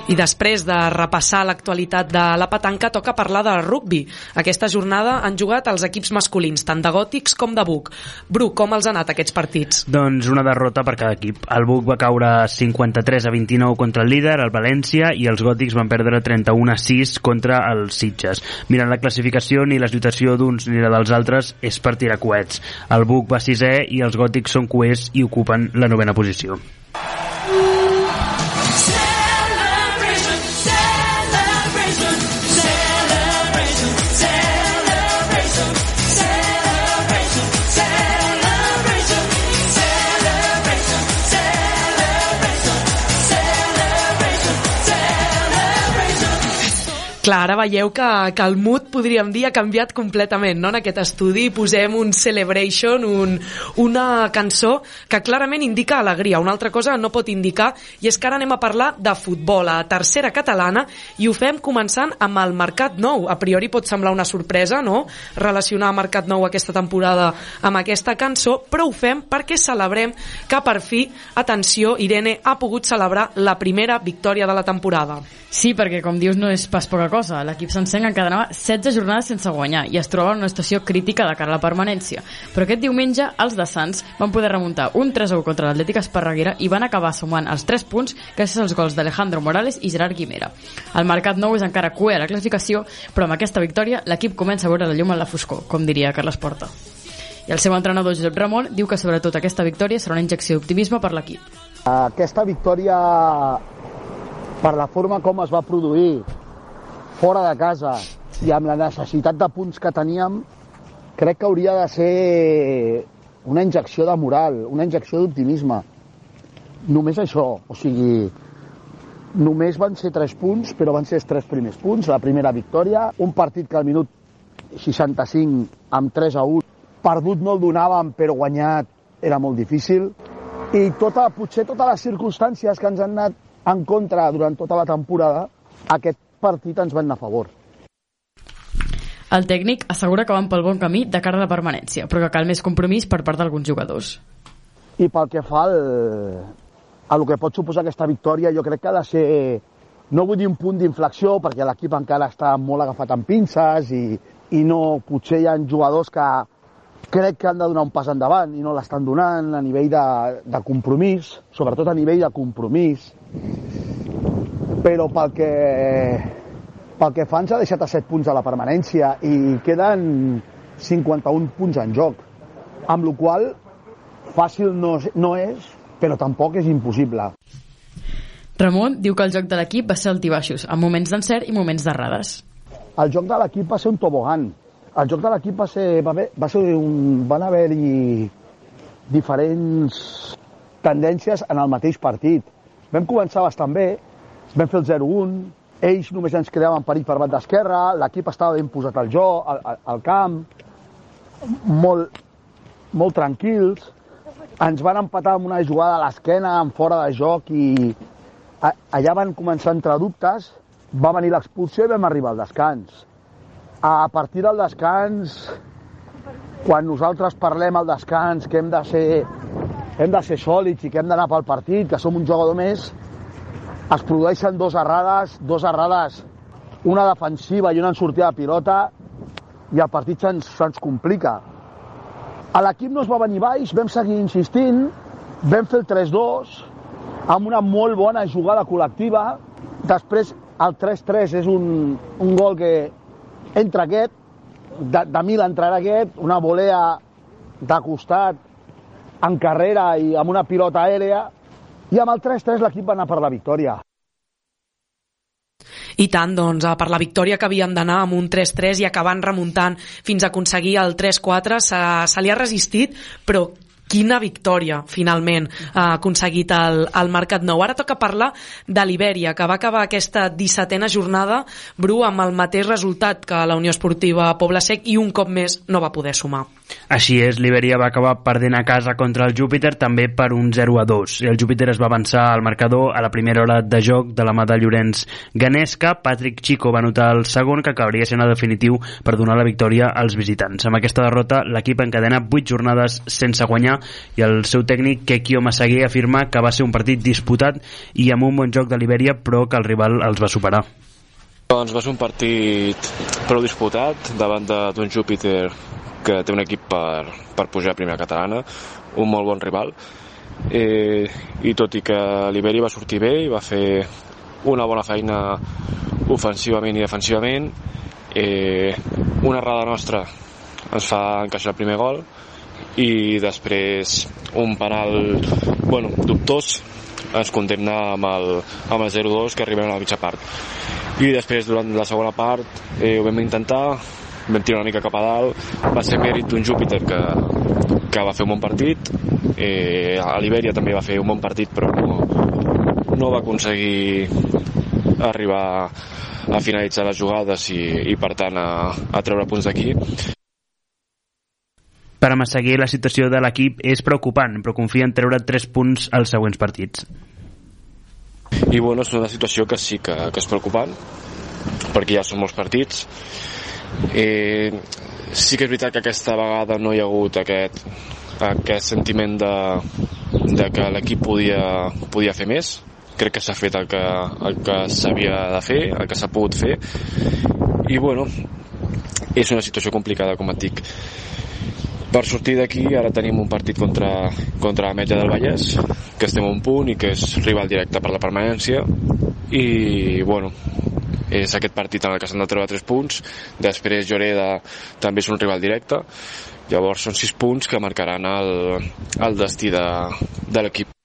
I després de repassar l'actualitat de la petanca, toca parlar de rugbi. Aquesta jornada han jugat els equips masculins, tant de gòtics com de Buc. Bru, com els han anat aquests partits?
Doncs una derrota per cada equip. El Buc va caure 53 a 29 contra el líder, el València, i els gòtics van perdre 31 a 6 contra els Sitges. Mirant la classificació, ni la situació d'uns ni la dels altres és per tirar coets. El Buc va sisè i els gòtics són coers i ocupen la novena posició.
Clar, ara veieu que, que el mood, podríem dir, ha canviat completament, no? En aquest estudi posem un celebration, un, una cançó que clarament indica alegria. Una altra cosa no pot indicar, i és que ara anem a parlar de futbol, a tercera catalana, i ho fem començant amb el Mercat Nou. A priori pot semblar una sorpresa, no?, relacionar Mercat Nou aquesta temporada amb aquesta cançó, però ho fem perquè celebrem que per fi, atenció, Irene ha pogut celebrar la primera victòria de la temporada.
Sí, perquè com dius no és pas poca cosa. L'equip sencer encadenava 16 jornades sense guanyar i es troba en una situació crítica de cara a la permanència. Però aquest diumenge els de Sants van poder remuntar un 3-1 contra l'Atlètic Esparreguera i van acabar sumant els 3 punts gràcies als gols d'Alejandro Morales i Gerard Guimera. El Mercat Nou és encara cué a la classificació, però amb aquesta victòria l'equip comença a veure la llum en la foscor, com diria Carles Porta. I el seu entrenador Josep Ramon diu que sobretot aquesta victòria serà una injecció d'optimisme per l'equip.
Aquesta victòria, per la forma com es va produir fora de casa i amb la necessitat de punts que teníem, crec que hauria de ser una injecció de moral, una injecció d'optimisme. Només això, o sigui, només van ser tres punts, però van ser els tres primers punts. La primera victòria, un partit que al minut 65 amb 3 a 1, perdut no el donàvem, però guanyat era molt difícil. I tota, potser totes les circumstàncies que ens han anat en contra durant tota la temporada, aquest partit ens van anar a favor.
El tècnic assegura que van pel bon camí de cara a la permanència, però que cal més compromís per part d'alguns jugadors.
I pel que fa al, a el que pot suposar aquesta victòria, jo crec que ha de ser, no vull dir un punt d'inflexió, perquè l'equip encara està molt agafat amb pinces i, i no, potser hi ha jugadors que crec que han de donar un pas endavant i no l'estan donant a nivell de, de compromís, sobretot a nivell de compromís. Però pel que, pel que fa ens ha deixat a 7 punts de la permanència i queden 51 punts en joc, amb la qual fàcil no, no és, però tampoc és impossible.
Ramon diu que el joc de l'equip va ser altibaixos, amb moments d'encert i moments d'errades.
El joc de l'equip va ser un tobogan. El joc de l'equip va ser, va, haver, va ser un, van haver-hi diferents tendències en el mateix partit. Vam començar bastant bé, vam fer el 0-1, ells només ens creaven perill per banda esquerra, l'equip estava ben posat al joc, al, al, camp, molt, molt tranquils, ens van empatar amb una jugada a l'esquena, en fora de joc, i a, allà van començar a entrar dubtes, va venir l'expulsió i vam arribar al descans. A partir del descans, quan nosaltres parlem al descans que hem de ser, hem de ser sòlids i que hem d'anar pel partit, que som un jugador més, es produeixen dos errades, dos errades, una defensiva i una en sortida de pilota, i el partit se'ns se complica. A l'equip no es va venir baix, vam seguir insistint, vam fer el 3-2, amb una molt bona jugada col·lectiva. Després el 3-3 és un, un gol que entra aquest, de, de mil entrarà aquest, una volea de costat, en carrera i amb una pilota aèrea, i amb el 3-3 l'equip va anar per la victòria.
I tant, doncs, per la victòria que havien d'anar amb un 3-3 i acabant remuntant fins a aconseguir el 3-4, se, se li ha resistit, però quina victòria, finalment, ha aconseguit el, el Mercat Nou. Ara toca parlar de l'Ibèria, que va acabar aquesta 17a jornada, Bru, amb el mateix resultat que la Unió Esportiva Poble Sec i un cop més no va poder sumar.
Així és, l'Iberia va acabar perdent a casa contra el Júpiter també per un 0 a 2. I el Júpiter es va avançar al marcador a la primera hora de joc de la mà de Llorenç Ganesca. Patrick Chico va anotar el segon, que acabaria sent el definitiu per donar la victòria als visitants. Amb aquesta derrota, l'equip encadena 8 jornades sense guanyar I el seu tècnic Kekio Massaguer afirma que va ser un partit disputat i amb un bon joc de Libèria però que el rival els va superar.
Doncs va ser un partit prou disputat davant d'un Júpiter que té un equip per, per pujar a primera catalana, un molt bon rival, eh, i tot i que l'Iberi va sortir bé i va fer una bona feina ofensivament i defensivament, eh, una errada nostra ens fa encaixar el primer gol i després un penal bueno, dubtós ens condemna amb el, amb el 0-2 que arribem a la mitja part. I després durant la segona part eh, ho vam intentar vam tirar una mica cap a dalt va ser mèrit d'un Júpiter que, que va fer un bon partit. Eh, a l'Iberia també va fer un bon partit però no, no va aconseguir arribar a finalitzar les jugades i, i per tant a, a treure punts d'aquí
Per a Massaguer la situació de l'equip és preocupant, però confia en treure 3 punts als següents partits.
i bueno, és una situació que sí que, que és preocupant perquè ja són molts partits. Eh, sí que és veritat que aquesta vegada no hi ha hagut aquest, aquest sentiment de, de que l'equip podia, podia fer més. Crec que s'ha fet el que, el que s'havia de fer, el que s'ha pogut fer. I bueno és una situació complicada com et dic per sortir d'aquí ara tenim un partit contra, contra la Metge del Vallès que estem a un punt i que és rival directe per la permanència. I bueno és aquest partit en el que s'han de treure 3 punts. Després Lloreda també és un rival directe. Llavors són 6 punts que marcaran el, el destí de, de l'equip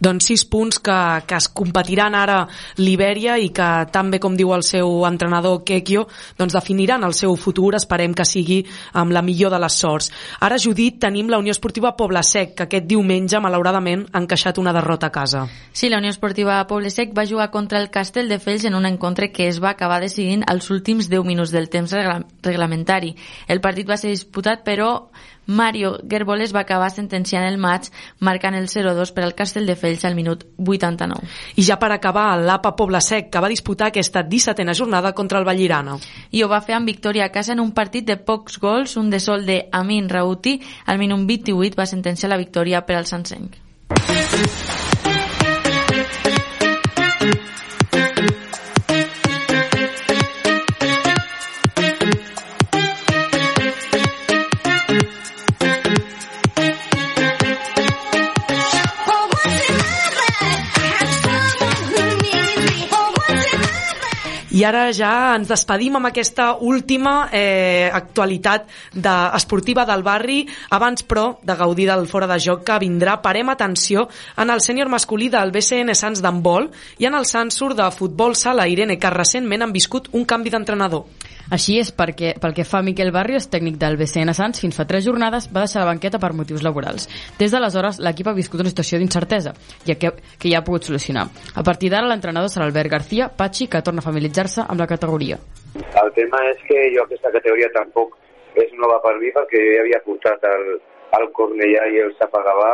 Doncs sis punts que, que es competiran ara l'Ibèria i que també, com diu el seu entrenador Kekio, doncs definiran el seu futur, esperem que sigui amb la millor de les sorts. Ara, Judit, tenim la Unió Esportiva Poble Sec, que aquest diumenge, malauradament, ha encaixat una derrota a casa.
Sí, la Unió Esportiva Poble Sec va jugar contra el Castell de Fells en un encontre que es va acabar decidint als últims 10 minuts del temps regla reglamentari. El partit va ser disputat, però Mario Gerboles va acabar sentenciant el maig marcant el 0-2 per al Castell de Fells al minut 89.
I ja per acabar, l'APA Poble Sec, que va disputar aquesta 17a jornada contra el Vallirana.
I ho va fer amb victòria a casa en un partit de pocs gols, un de sol de Amin Rauti, al minut 28 va sentenciar la victòria per al Sansenc.
I ara ja ens despedim amb aquesta última eh, actualitat de, esportiva del barri. Abans, però, de gaudir del fora de joc que vindrà, parem atenció en el sènior masculí del BCN Sants d'handbol i en el Sansur de futbol sala Irene, que recentment han viscut un canvi d'entrenador.
Així és perquè, pel que fa a Miquel Barrios, tècnic del BCN Sants, fins fa tres jornades va deixar la banqueta per motius laborals. Des d'aleshores, l'equip ha viscut una situació d'incertesa, ja que, que ja ha pogut solucionar. A partir d'ara, l'entrenador serà Albert García, Patxi, que torna a familiaritzar-se amb la categoria.
El tema és que jo aquesta categoria tampoc és nova per mi perquè jo ja havia portat el, el Cornellà i el Sapagavà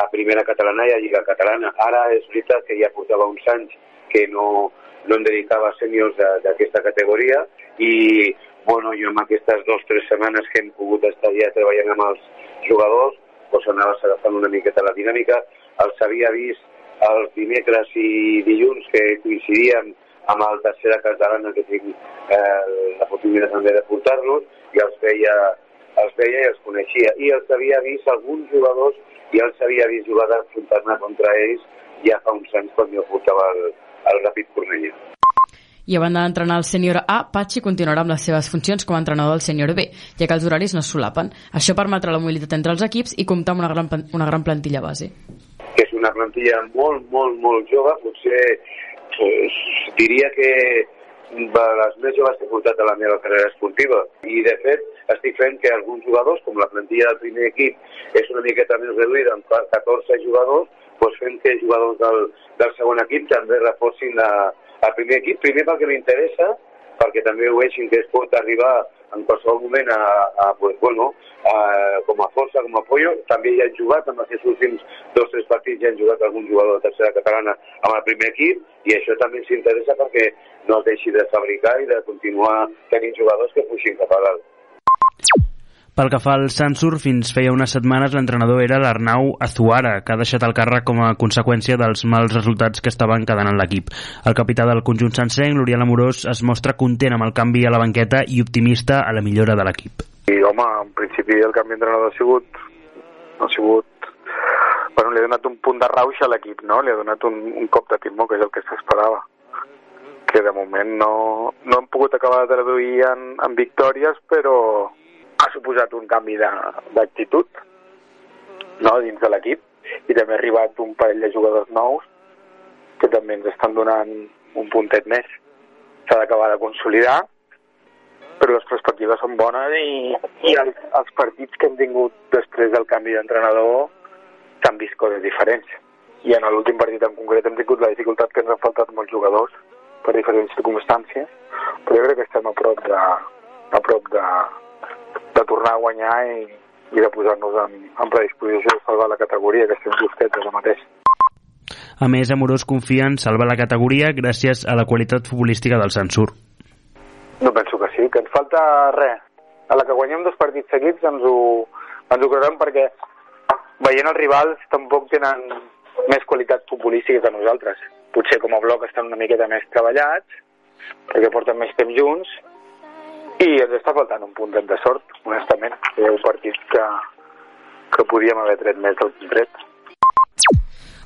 a primera catalana i a Lliga Catalana. Ara és veritat que ja portava uns anys que no, no em dedicava a sèniors d'aquesta categoria i bueno, jo en aquestes dues o tres setmanes que hem pogut estar ja treballant amb els jugadors doncs anaves agafant una miqueta la dinàmica els havia vist els dimecres i dilluns que coincidien amb el tercera catalana que tinc eh, la possibilitat també de portar-los i els veia, els veia i els coneixia i els havia vist alguns jugadors i els havia vist jugar d'enfrontar-me contra ells ja fa uns anys quan jo portava el, el Ràpid Cornellà.
I a banda d'entrenar el sènior A, Patxi continuarà amb les seves funcions com a entrenador del sènior B, ja que els horaris no es solapen. Això permetrà la mobilitat entre els equips i comptar amb una gran, una gran plantilla base.
que és una plantilla molt, molt, molt jove, potser pues, diria que de les més joves que he portat a la meva carrera esportiva. I, de fet, estic fent que alguns jugadors, com la plantilla del primer equip és una miqueta més reduïda, amb 14 jugadors, doncs fem que jugadors del, del segon equip també reforcin la, el primer equip, primer perquè m'interessa, perquè també ho vegin que es pot arribar en qualsevol moment a, a, pues, bueno, a, com a força, com a apoyo. També ja han jugat, en aquests últims dos o tres partits ja han jugat algun jugador de tercera catalana amb el primer equip i això també ens interessa perquè no es deixi de fabricar i de continuar tenint jugadors que puixin cap a dalt.
Pel que fa al Sansur, fins feia unes setmanes l'entrenador era l'Arnau Azuara, que ha deixat el càrrec com a conseqüència dels mals resultats que estaven quedant en l'equip. El capità del conjunt sencenc, l'Oriol Amorós, es mostra content amb el canvi a la banqueta i optimista a la millora de l'equip.
I, home, en principi el canvi d'entrenador ha sigut... Ha sigut... Bueno, li ha donat un punt de rauix a l'equip, no? Li ha donat un, un cop de timó, que és el que s'esperava. Que de moment no, no hem pogut acabar de traduir en, en victòries, però ha suposat un canvi d'actitud no? dins de l'equip i també ha arribat un parell de jugadors nous que també ens estan donant un puntet més. S'ha d'acabar de consolidar però les perspectives són bones i, i els, els partits que hem tingut després del canvi d'entrenador s'han vist coses diferents. I en l'últim partit en concret hem tingut la dificultat que ens han faltat molts jugadors per diferents circumstàncies, però jo crec que estem a prop de, a prop de, de tornar a guanyar i, i de posar-nos en, en predisposició de salvar la categoria, que estem justets ara mateix.
A més, Amorós confia en salvar la categoria gràcies a la qualitat futbolística del Sansur.
No penso que sí, que ens falta res. A la que guanyem dos partits seguits ens ho, ens ho creurem perquè veient els rivals tampoc tenen més qualitat futbolística que nosaltres. Potser com a bloc estan una miqueta més treballats, perquè porten més temps junts, i ens està faltant un puntet de sort, honestament. Hi un partit que, que podíem haver tret més del tret.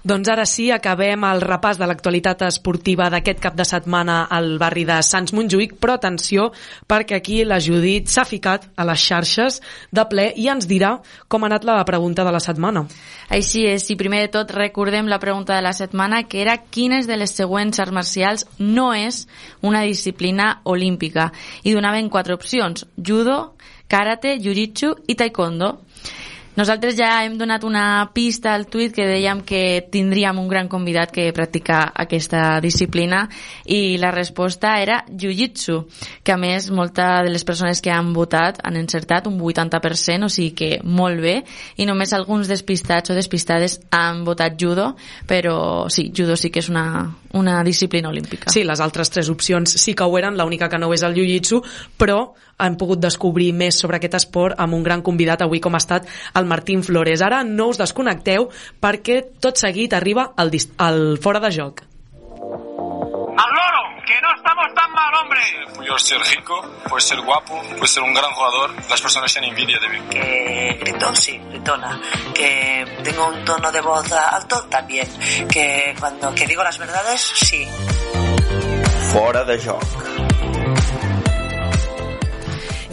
Doncs ara sí, acabem el repàs de l'actualitat esportiva d'aquest cap de setmana al barri de Sants Montjuïc, però atenció, perquè aquí la Judit s'ha ficat a les xarxes de ple i ens dirà com ha anat la pregunta de la setmana.
Així és, i primer de tot recordem la pregunta de la setmana, que era quines de les següents arts marcials no és una disciplina olímpica. I donaven quatre opcions, judo, karate, jiu-jitsu i taekwondo. Nosaltres ja hem donat una pista al tuit que dèiem que tindríem un gran convidat que practica aquesta disciplina i la resposta era Jiu-Jitsu, que a més molta de les persones que han votat han encertat un 80%, o sigui que molt bé, i només alguns despistats o despistades han votat judo, però sí, judo sí que és una, una disciplina olímpica.
Sí, les altres tres opcions sí que ho eren, l'única que no és el jiu-jitsu, però hem pogut descobrir més sobre aquest esport amb un gran convidat avui com ha estat el Martín Flores. Ara no us desconnecteu perquè tot seguit arriba el, dis- el fora de joc.
¡Al loro! ¡Que no estamos tan mal, hombre!
Puedo ser rico, puedo ser guapo, puedo ser un gran jugador, las personas tienen envidia de mí.
que gritón sí, gritona, que tengo un tono de voz alto también, que cuando que digo las verdades sí.
Fora de joc.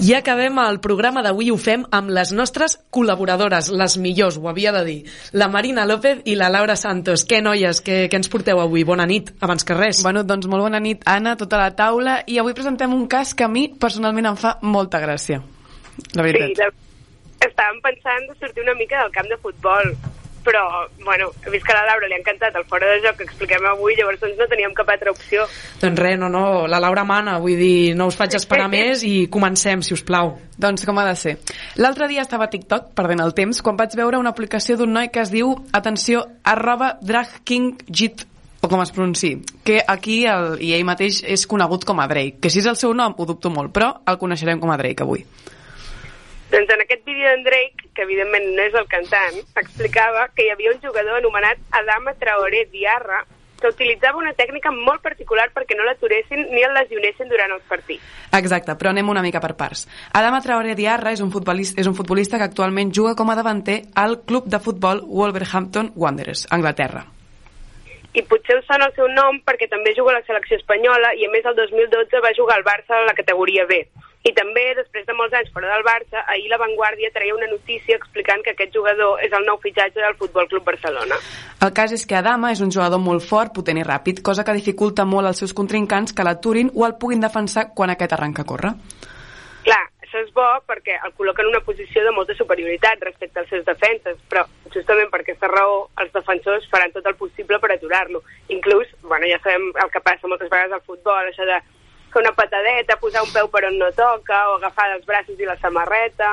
I acabem el programa d'avui, ho fem amb les nostres col·laboradores, les millors, ho havia de dir, la Marina López i la Laura Santos. Què noies, què, què ens porteu avui? Bona nit, abans que res.
Bueno, doncs molt bona nit, Anna, tota la taula, i avui presentem un cas que a mi personalment em fa molta gràcia. La veritat.
Sí, la... estàvem pensant de sortir una mica del camp de futbol, però, bueno, he vist que a la Laura li ha encantat el fora de joc que expliquem avui, llavors doncs no teníem cap altra opció.
Doncs res, no, no, la Laura mana, vull dir, no us faig [laughs] esperar més i comencem, si us plau.
Doncs com ha de ser. L'altre dia estava a TikTok, perdent el temps, quan vaig veure una aplicació d'un noi que es diu, atenció, arroba dragkingjit o com es pronunciï, que aquí el, i ell mateix és conegut com a Drake, que si és el seu nom ho dubto molt, però el coneixerem com a Drake avui.
Doncs en aquest vídeo d'en Drake, que evidentment no és el cantant, explicava que hi havia un jugador anomenat Adama Traoré Diarra que utilitzava una tècnica molt particular perquè no l'aturessin ni el lesionessin durant els partits.
Exacte, però anem una mica per parts. Adama Traoré Diarra és un, futbolista, és un futbolista que actualment juga com a davanter al club de futbol Wolverhampton Wanderers, Anglaterra.
I potser us sona el seu nom perquè també juga a la selecció espanyola i a més el 2012 va jugar al Barça a la categoria B. I també, després de molts anys fora del Barça, ahir la Vanguardia traia una notícia explicant que aquest jugador és el nou fitxatge del Futbol Club Barcelona.
El cas és que Adama és un jugador molt fort, potent i ràpid, cosa que dificulta molt als seus contrincants que l'aturin o el puguin defensar quan aquest arranca a córrer.
Clar, això és bo perquè el col·loca en una posició de molta superioritat respecte als seus defenses, però justament per aquesta raó els defensors faran tot el possible per aturar-lo. Inclús, bueno, ja sabem el que passa moltes vegades al futbol, això de fer una patadeta, posar un peu per on no toca, o agafar dels braços i la samarreta...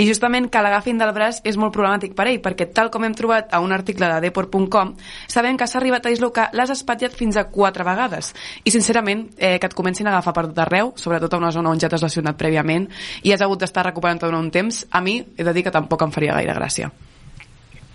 I justament que l'agafin del braç és molt problemàtic per ell, perquè tal com hem trobat a un article de Deport.com, sabem que s'ha arribat a dislocar les espatlles fins a quatre vegades. I sincerament, eh, que et comencin a agafar per tot arreu, sobretot a una zona on ja t'has lesionat prèviament, i has hagut d'estar recuperant tot un temps, a mi he de dir que tampoc em faria gaire gràcia.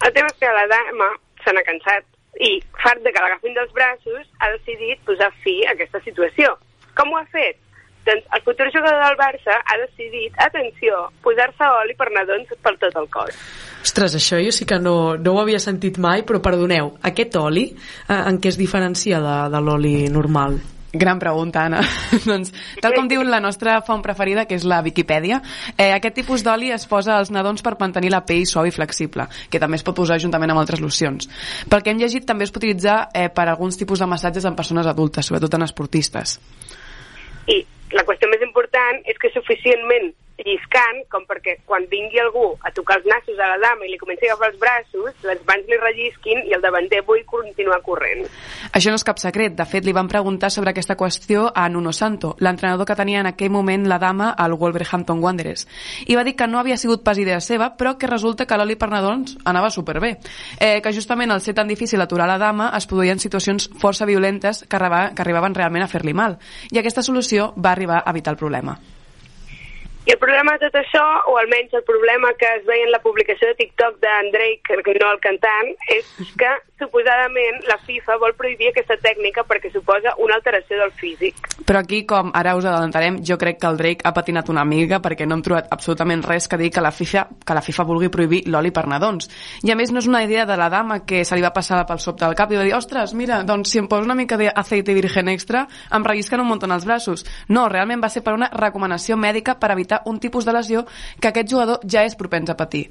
El tema és que la dama se n'ha cansat i, fart de que l'agafin dels braços, ha decidit posar fi a aquesta situació. Com ho ha fet? Doncs el futur jugador del Barça ha decidit, atenció, posar-se oli per nadons per tot el cos.
Ostres, això jo sí que no, no ho havia sentit mai, però perdoneu, aquest oli, eh, en què es diferencia de, de l'oli normal?
Gran pregunta, Anna. [laughs] doncs, tal com diu la nostra font preferida, que és la Viquipèdia, eh, aquest tipus d'oli es posa als nadons per mantenir la pell suau i flexible, que també es pot posar juntament amb altres locions. Pel que hem llegit, també es pot utilitzar eh, per alguns tipus de massatges en persones adultes, sobretot en esportistes.
I la qüestió més important és que suficientment lliscant com perquè quan vingui algú a tocar els nassos a la dama i li comenci a agafar els braços, les mans li rellisquin i el davanter vull continuar corrent.
Això no és cap secret. De fet, li van preguntar sobre aquesta qüestió a Nuno Santo, l'entrenador que tenia en aquell moment la dama al Wolverhampton Wanderers. I va dir que no havia sigut pas idea seva, però que resulta que l'oli per nadons anava superbé. Eh, que justament al ser tan difícil aturar la dama es produïen situacions força violentes que, que arribaven realment a fer-li mal. I aquesta solució va arribar a evitar el problema.
I el problema de tot això, o almenys el problema que es veia en la publicació de TikTok d'en Drake, no el cantant, és que suposadament la FIFA vol prohibir aquesta tècnica perquè suposa una alteració del físic.
Però aquí, com ara us adelantarem, jo crec que el Drake ha patinat una mica perquè no hem trobat absolutament res que dir que la FIFA, que la FIFA vulgui prohibir l'oli per nadons. I a més no és una idea de la dama que se li va passar pel sobte del cap i va dir, ostres, mira, doncs si em poso una mica d'aceite virgen extra em rellisquen un munt els braços. No, realment va ser per una recomanació mèdica per evitar un tipus de lesió que aquest jugador ja és propens a patir.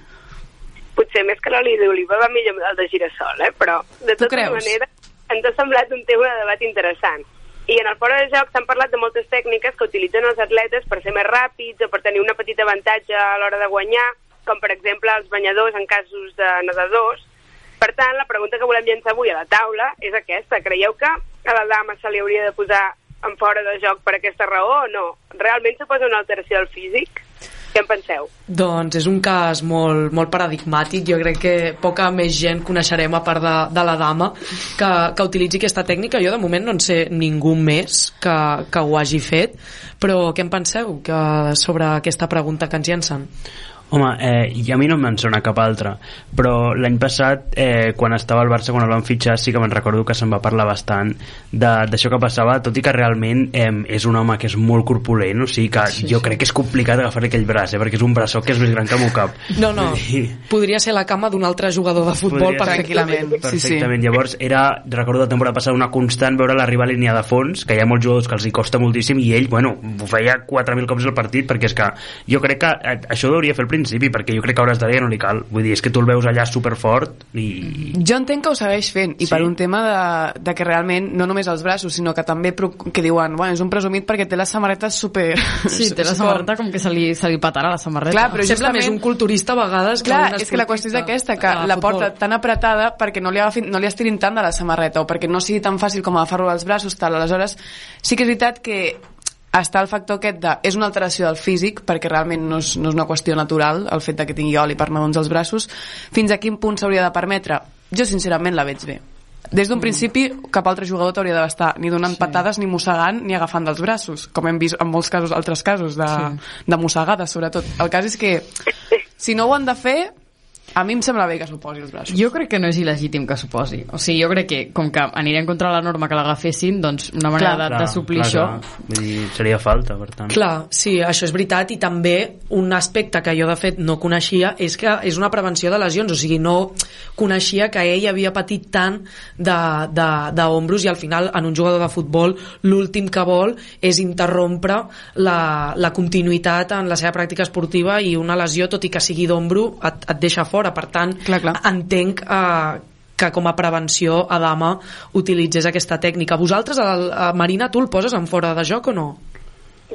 Potser més que l'oli d'oliva va millor el de girassol, eh? però de tota manera ens ha semblat un tema de debat interessant. I en el fora de joc s'han parlat de moltes tècniques que utilitzen els atletes per ser més ràpids o per tenir una petita avantatge a l'hora de guanyar, com per exemple els banyadors en casos de nedadors. Per tant, la pregunta que volem llançar avui a la taula és aquesta. Creieu que a la dama se li hauria de posar en fora de joc per aquesta raó o no? Realment suposa una alteració del físic? Què en penseu?
Doncs és un cas molt, molt paradigmàtic. Jo crec que poca més gent coneixerem a part de, de la dama que, que utilitzi aquesta tècnica. Jo de moment no en sé ningú més que, que ho hagi fet, però què en penseu que, sobre aquesta pregunta que ens llancen?
Home, eh, i a mi no me'n sona cap altra, però l'any passat, eh, quan estava al Barça, quan el van fitxar, sí que me'n recordo que se'n va parlar bastant de- d'això que passava, tot i que realment eh, és un home que és molt corpulent, o sigui que
Sí,
jo
sí.
crec que és complicat agafar-li aquell braç, eh, perquè és un braçó que és més gran que el meu cap.
No, no, [laughs]
dir,
podria ser la cama d'un altre jugador de futbol
Podria ser.
perfectament.
Perfectament. Llavors, era, recordo la temporada passada, una constant veure l'arribar a línia de fons, que hi ha molts jugadors que els hi costa moltíssim, i ell, bueno, ho feia 4.000 cops al partit, perquè és que jo crec que eh, això hauria fer al principi, perquè jo crec que a hores d'ara ja no li cal. Vull dir, és que tu el veus allà superfort i...
Jo entenc que ho segueix fent, i
Sí?
per un tema de, de que realment, no només els braços, sinó que també que diuen, bueno, és un presumit perquè té la samarreta super... [laughs]
Sí, té la samarreta com que se li, se li patarà la samarreta.
Clar, però
Sembla
justament...
més un culturista a vegades que
Clar, és que la qüestió és aquesta, que la
de
porta tan apretada perquè no li, agafin, no li estirin tant de la samarreta o perquè no sigui tan fàcil com agafar-lo als braços, tal. Aleshores, sí que és veritat que està el factor aquest de... És una alteració del físic, perquè realment no és, no és una qüestió natural el fet de que tingui oli per nadons als braços. Fins a quin punt s'hauria de permetre? Jo, sincerament, la veig bé. Des d'un principi, cap altre jugador t'hauria d'estar ni donant sí. patades, ni mossegant, ni agafant dels braços, com hem vist en molts casos, altres casos, de, sí. de mossegades, sobretot. El cas és que, si no ho han de fer, a mi em sembla bé que s'ho posi els braços.
Jo crec que no és il·legítim que s'ho posi. O sigui, jo crec que, com que anirem contra la norma que l'agafessin, doncs una manera
Clar.
de, de suplir
clar,
això...
clar. Vull dir, seria falta, per tant.
Clar, sí, això és veritat i també un aspecte que jo de fet no coneixia és que és una prevenció de lesions, o sigui, no coneixia que ell havia patit tant de- de- d'ombros i al final en un jugador de futbol l'últim que vol és interrompre la, la continuïtat en la seva pràctica esportiva i una lesió, tot i que sigui d'ombro, et, et deixa fora. Per tant, clar, clar. entenc eh, que com a prevenció Adama utilitzés aquesta tècnica. Vosaltres, el, a Marina, tu el poses en fora de joc o no?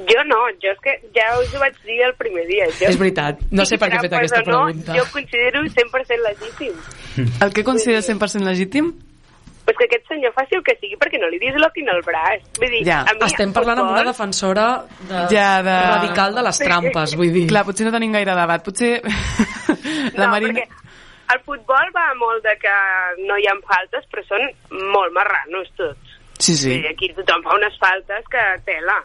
Jo no, jo és que ja us ho vaig dir el primer dia. Jo,
És veritat, no sé per què he fet aquesta
o no,
pregunta.
Jo considero 100% legítim.
El que consideres 100% legítim?
pues que aquest senyor faci el que sigui perquè no li disloquin el braç. Vull dir,
Ja.
a mi,
Estem parlant amb una defensora de...
Ja, de...
radical de les trampes, vull dir.
Clar, potser no tenim gaire debat. Potser [laughs] la
no,
Marina...
perquè el futbol va molt de que no hi ha faltes, però són molt marranos tots.
Sí, sí.
Dir, aquí tothom fa unes faltes que tela.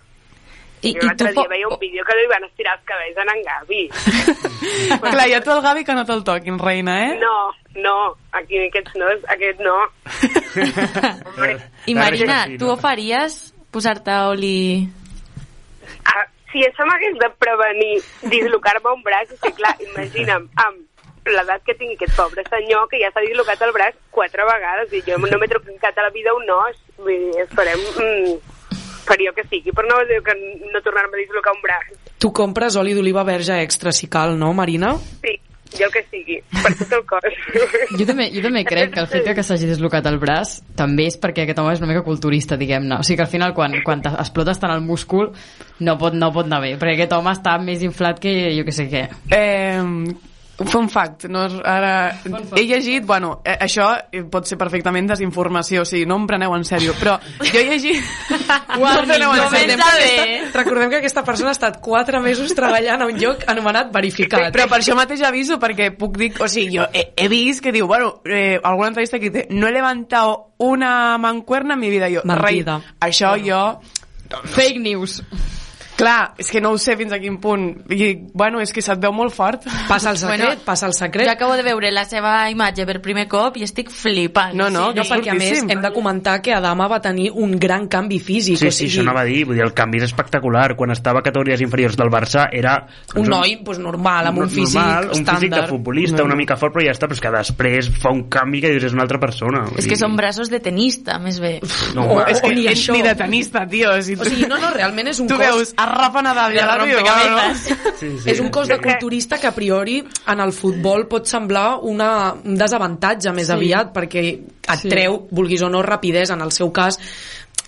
I,
jo
i
l'altre
tu
dia
po-
veia un vídeo que li van estirar els cabells a en Gavi. [laughs]
Clar, hi ha tu el Gavi que no te'l toquin, reina, eh?
No, no, aquí aquests no, aquest no. [laughs]
I Marina, tu ho faries posar-te oli...
Si això m'hagués de prevenir dislocar-me un braç, és que clar, imagina'm, amb l'edat que tingui aquest pobre senyor que ja s'ha dislocat el braç quatre vegades i jo no m'he trucat a la vida un os. Vull dir, esperem mm, faria que sigui per no, que no tornar-me a dislocar un braç.
Tu compres oli d'oliva verge extra si cal, no, Marina?
sí, jo el que sigui, per tot el cos [laughs]
Jo també, jo també crec que el fet que s'hagi deslocat el braç també és perquè aquest home és una mica culturista, diguem-ne. O sigui que al final quan, quan explotes tant el múscul no pot, no pot anar bé, perquè aquest home està més inflat que jo que sé què.
Eh, fun fact, no, és- ara, he llegit, bueno, eh, això pot ser perfectament desinformació, o sigui, no em preneu en sèrio, però jo he llegit... [laughs] no em preneu en sèrio.
Recordem que, aquesta, recordem que aquesta persona ha estat 4 mesos treballant a un lloc anomenat verificat.
Però per això mateix aviso, perquè puc dir... O sigui, jo he, he vist que diu, bueno, eh, alguna entrevista que dice, no he levantado una mancuerna en mi vida. Jo,
Mentida.
rei, això jo...
Fake news.
Clar, és que no ho sé fins a quin punt. I, bueno, és que se't veu molt fort.
Passa el secret, bueno, passa el secret.
Jo acabo de veure la seva imatge per primer cop i estic flipant.
No, no,
Sí, no, perquè a més hem de comentar que Adama va tenir un gran canvi físic.
Sí,
o
sí,
sigui,
això anava a dir, vull dir, el canvi és espectacular. Quan estava a categories inferiors del Barça era...
un noi pues, normal, amb un físic
normal, un
estàndard.
físic de futbolista, una mica fort, però ja està, però és que després fa un canvi que dius és una altra persona. vull
És que
dir,
són braços de tenista, més bé.
No,
O,
va,
és que
ni
ni,
això.
ni de tenista, tio. Si
O sigui, no, no, realment és un
tu
cos...
veus a Rafa Nadal i a la Rio,
rompecabezas.
Sí,
És un cos de culturista que a priori en el futbol pot semblar una, un desavantatge més
Sí.
aviat perquè et
Sí.
treu, vulguis o no, rapidesa. En el seu cas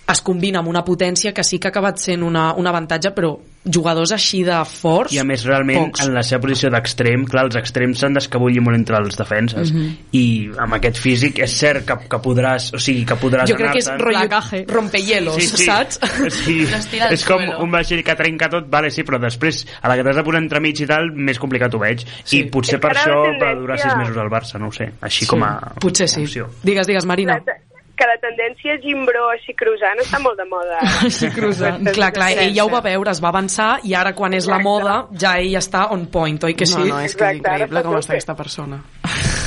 es combina amb una potència que sí que ha acabat sent una, un avantatge, però jugadors així de forts...
I a més, realment,
pocs.
en la seva posició d'extrem, clar, els extrems s'han d'escabullir molt entre els defenses.
Mhm.
I amb aquest físic és cert que, que podràs, o sigui, que podràs
Jo crec que és rotllo rompehielos,
Sí, sí.
saps?
Sí, és com
suelo.
un vaixell que trenca tot, vale, sí, però després, a la que t'has de posar entremig i tal, més complicat ho veig.
Sí.
I potser per això va durar sis mesos al Barça, no ho sé, així
Sí,
com a
Potser sí.
opció.
Digues, digues, Marina.
La- que la tendència gimbró així cruzant està molt de moda [laughs]
Així cruzant. clar, clar, ell ja ho va veure, es va avançar i ara quan és la moda ja ell està on point, oi que sí?
No, no, és que és
Exacte,
increïble com està aquesta persona.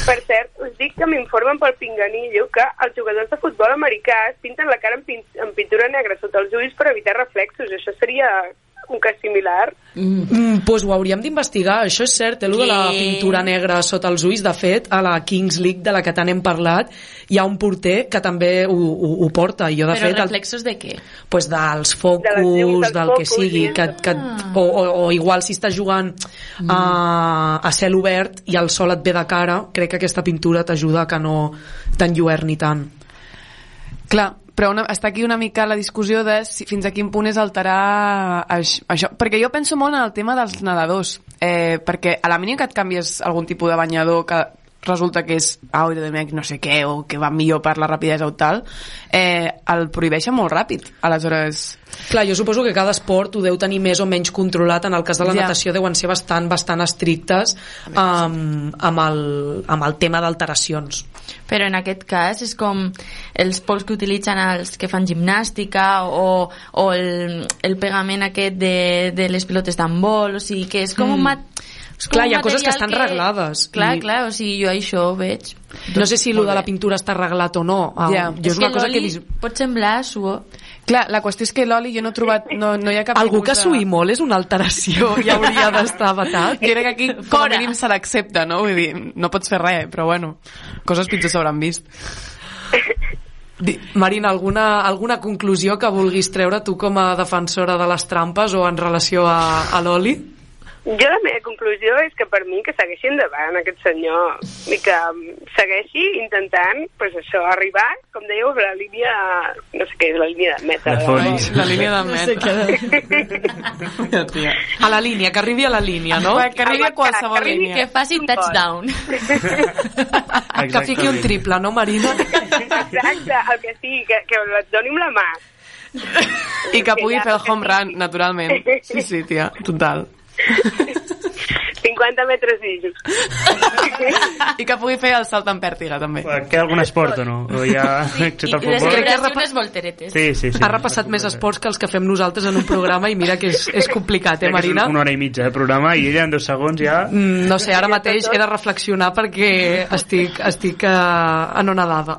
Per cert, us dic que m'informen pel pinganillo que els jugadors de futbol americà es pinten la cara amb pintura negra sota els ulls per evitar reflexos. Això seria un cas similar.
Mm, pues ho hauríem d'investigar, això és cert, eh, lo de la pintura negra sota els ulls, de fet, a la Kings League de la que tant hem parlat, hi ha un porter que també ho, ho, ho porta, i jo de
Però
fet... el-
reflexos de què?
pues dels
De
focus,
les llums dels
del que
focus,
sigui,
sí.
que, que, o, o, o igual si estàs jugant a, a cel obert i el sol et ve de cara, crec que aquesta pintura t'ajuda a que no t'enlluerni tant.
Clar, però una, està aquí una mica la discussió de si, fins a quin punt és alterar això. Perquè jo penso molt en el tema dels nedadors, eh, perquè a la mínim que et canvies algun tipus de banyador que resulta que és aerodinàmic no sé què, o que va millor per la rapidesa o tal, eh, el prohibeixen molt ràpid. Aleshores,
Clar, jo suposo que cada esport ho deu tenir més o menys controlat. En el cas de la
Ja.
natació deuen ser bastant, bastant estrictes amb, amb, el, amb el tema d'alteracions.
Però en aquest cas és com els pols que utilitzen els que fan gimnàstica o, o el, el pegament aquest de, de les pilotes d'handbol, o sigui que és com
Mm.
un mat... és com
Clar,
un
hi ha coses que estan reglades.
Clar,
I-
clar, o sigui, jo això ho veig.
No sé si lo de la pintura està arreglat o no. Ah,
Ja.
Jo és, una cosa que
l'oli
vist...
pot semblar suor.
clar, la qüestió és que l'oli jo no he trobat, no, no hi ha cap
Algú que
de-
suï molt és una alteració [laughs] i hauria d'estar vetat.
Jo crec que aquí com a mínim se l'accepta, no? Vull dir, no pots fer res, però bueno, coses pitjors s'hauran vist.
Marina, alguna, alguna conclusió que vulguis treure tu com a defensora de les trampes o en relació a, a l'oli?
Jo la meva conclusió és que per mi que segueixi endavant aquest senyor i que segueixi intentant pues això, arribar, com dèieu, a la línia, no sé què és la línia de meta.
De folis.
La línia de
No sé
meta. Tia.
A la línia, que arribi a la línia, no?
Que arribi a qualsevol
Que arribi-
línia.
Que faci touchdown. [laughs]
Que fiqui un triple, no, Marina?
Exacte, el que sí, que, que et doni amb la mà.
I que pugui fer el home run, naturalment. Sí, sí, tia, total. [laughs]
50 metres d'ells.
I que pugui fer el salt en pèrtiga, també.
Queda algun esport o no? O ja, el
I les
futbol?
celebracions unes volteretes.
Sí, sí, sí.
Ha repassat més esports que els que fem nosaltres en un programa i mira que és, és complicat, eh,
Ja que és
Marina?
Una hora i mitja de programa i ella en dos segons ja...
Mm, No sé, ara mateix he de reflexionar perquè estic, estic uh, anonadada.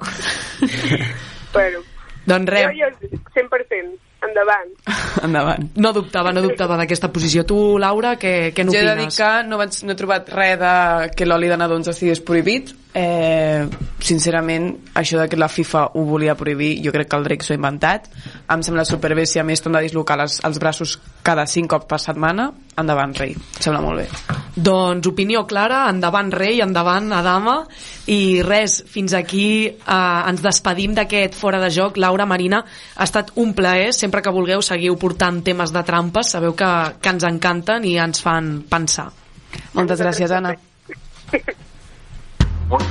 Bueno,
Doncs res,
jo, jo 100%, endavant. [laughs]
endavant. No dubtava, no dubtava d'aquesta posició. Tu, Laura, què, què Jo he de dir n'opines? que no, vaig, no he trobat res de que l'oli de nadons estigués prohibit. Eh, sincerament, això de que la FIFA ho volia prohibir, jo crec que el Drake s'ho ha inventat. Em sembla superbé si a més t'han de dislocar les, els braços cada 5 cops per setmana. Endavant, rei. Em sembla molt bé. Doncs opinió clara, endavant rei, endavant Adama i res, fins aquí eh, ens despedim d'aquest fora de joc Laura, Marina, ha estat un plaer sempre que vulgueu seguiu portant temes de trampes sabeu que, que ens encanten i ens fan pensar Moltes gràcies, Anna. [laughs] What?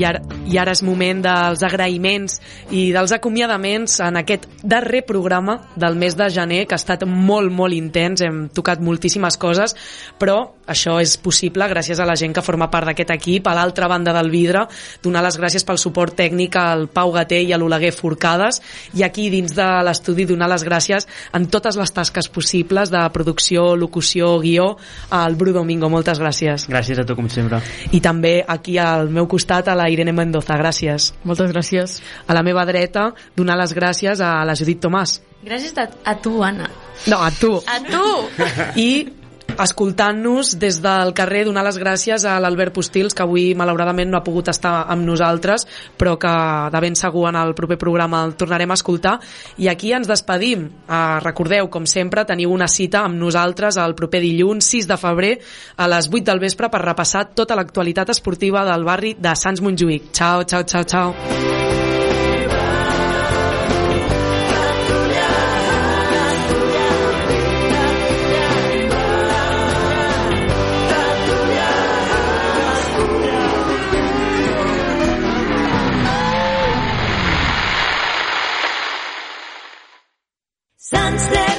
I ara, I ara és moment dels agraïments i dels acomiadaments en aquest darrer programa del mes de gener, que ha estat molt, molt intens, hem tocat moltíssimes coses, però això és possible gràcies a la gent que forma part d'aquest equip. A l'altra banda del vidre, donar les gràcies pel suport tècnic al Pau Gaté i a l'Oleguer Forcades, i aquí dins de l'estudi donar les gràcies en totes les tasques possibles de producció, locució, guió, al Bru Domingo. Moltes gràcies.
Gràcies a tu, com sempre.
I també aquí al meu costat a la Irene Mendoza, gràcies.
Moltes gràcies.
A la meva dreta, donar les gràcies a la Judit Tomàs.
Gràcies a, a tu, Anna.
No, a tu.
A tu!
I escoltant-nos des del carrer, donar les gràcies a l'Albert Postils, que avui malauradament no ha pogut estar amb nosaltres, però que de ben segur en el proper programa el tornarem a escoltar. I aquí ens despedim. Uh, recordeu, com sempre, teniu una cita amb nosaltres el proper dilluns 6 de febrer a les 8 del vespre per repassar tota l'actualitat esportiva del barri de Sants Montjuïc. Ciao, ciao, ciao, ciao.
Sants de Ràdio.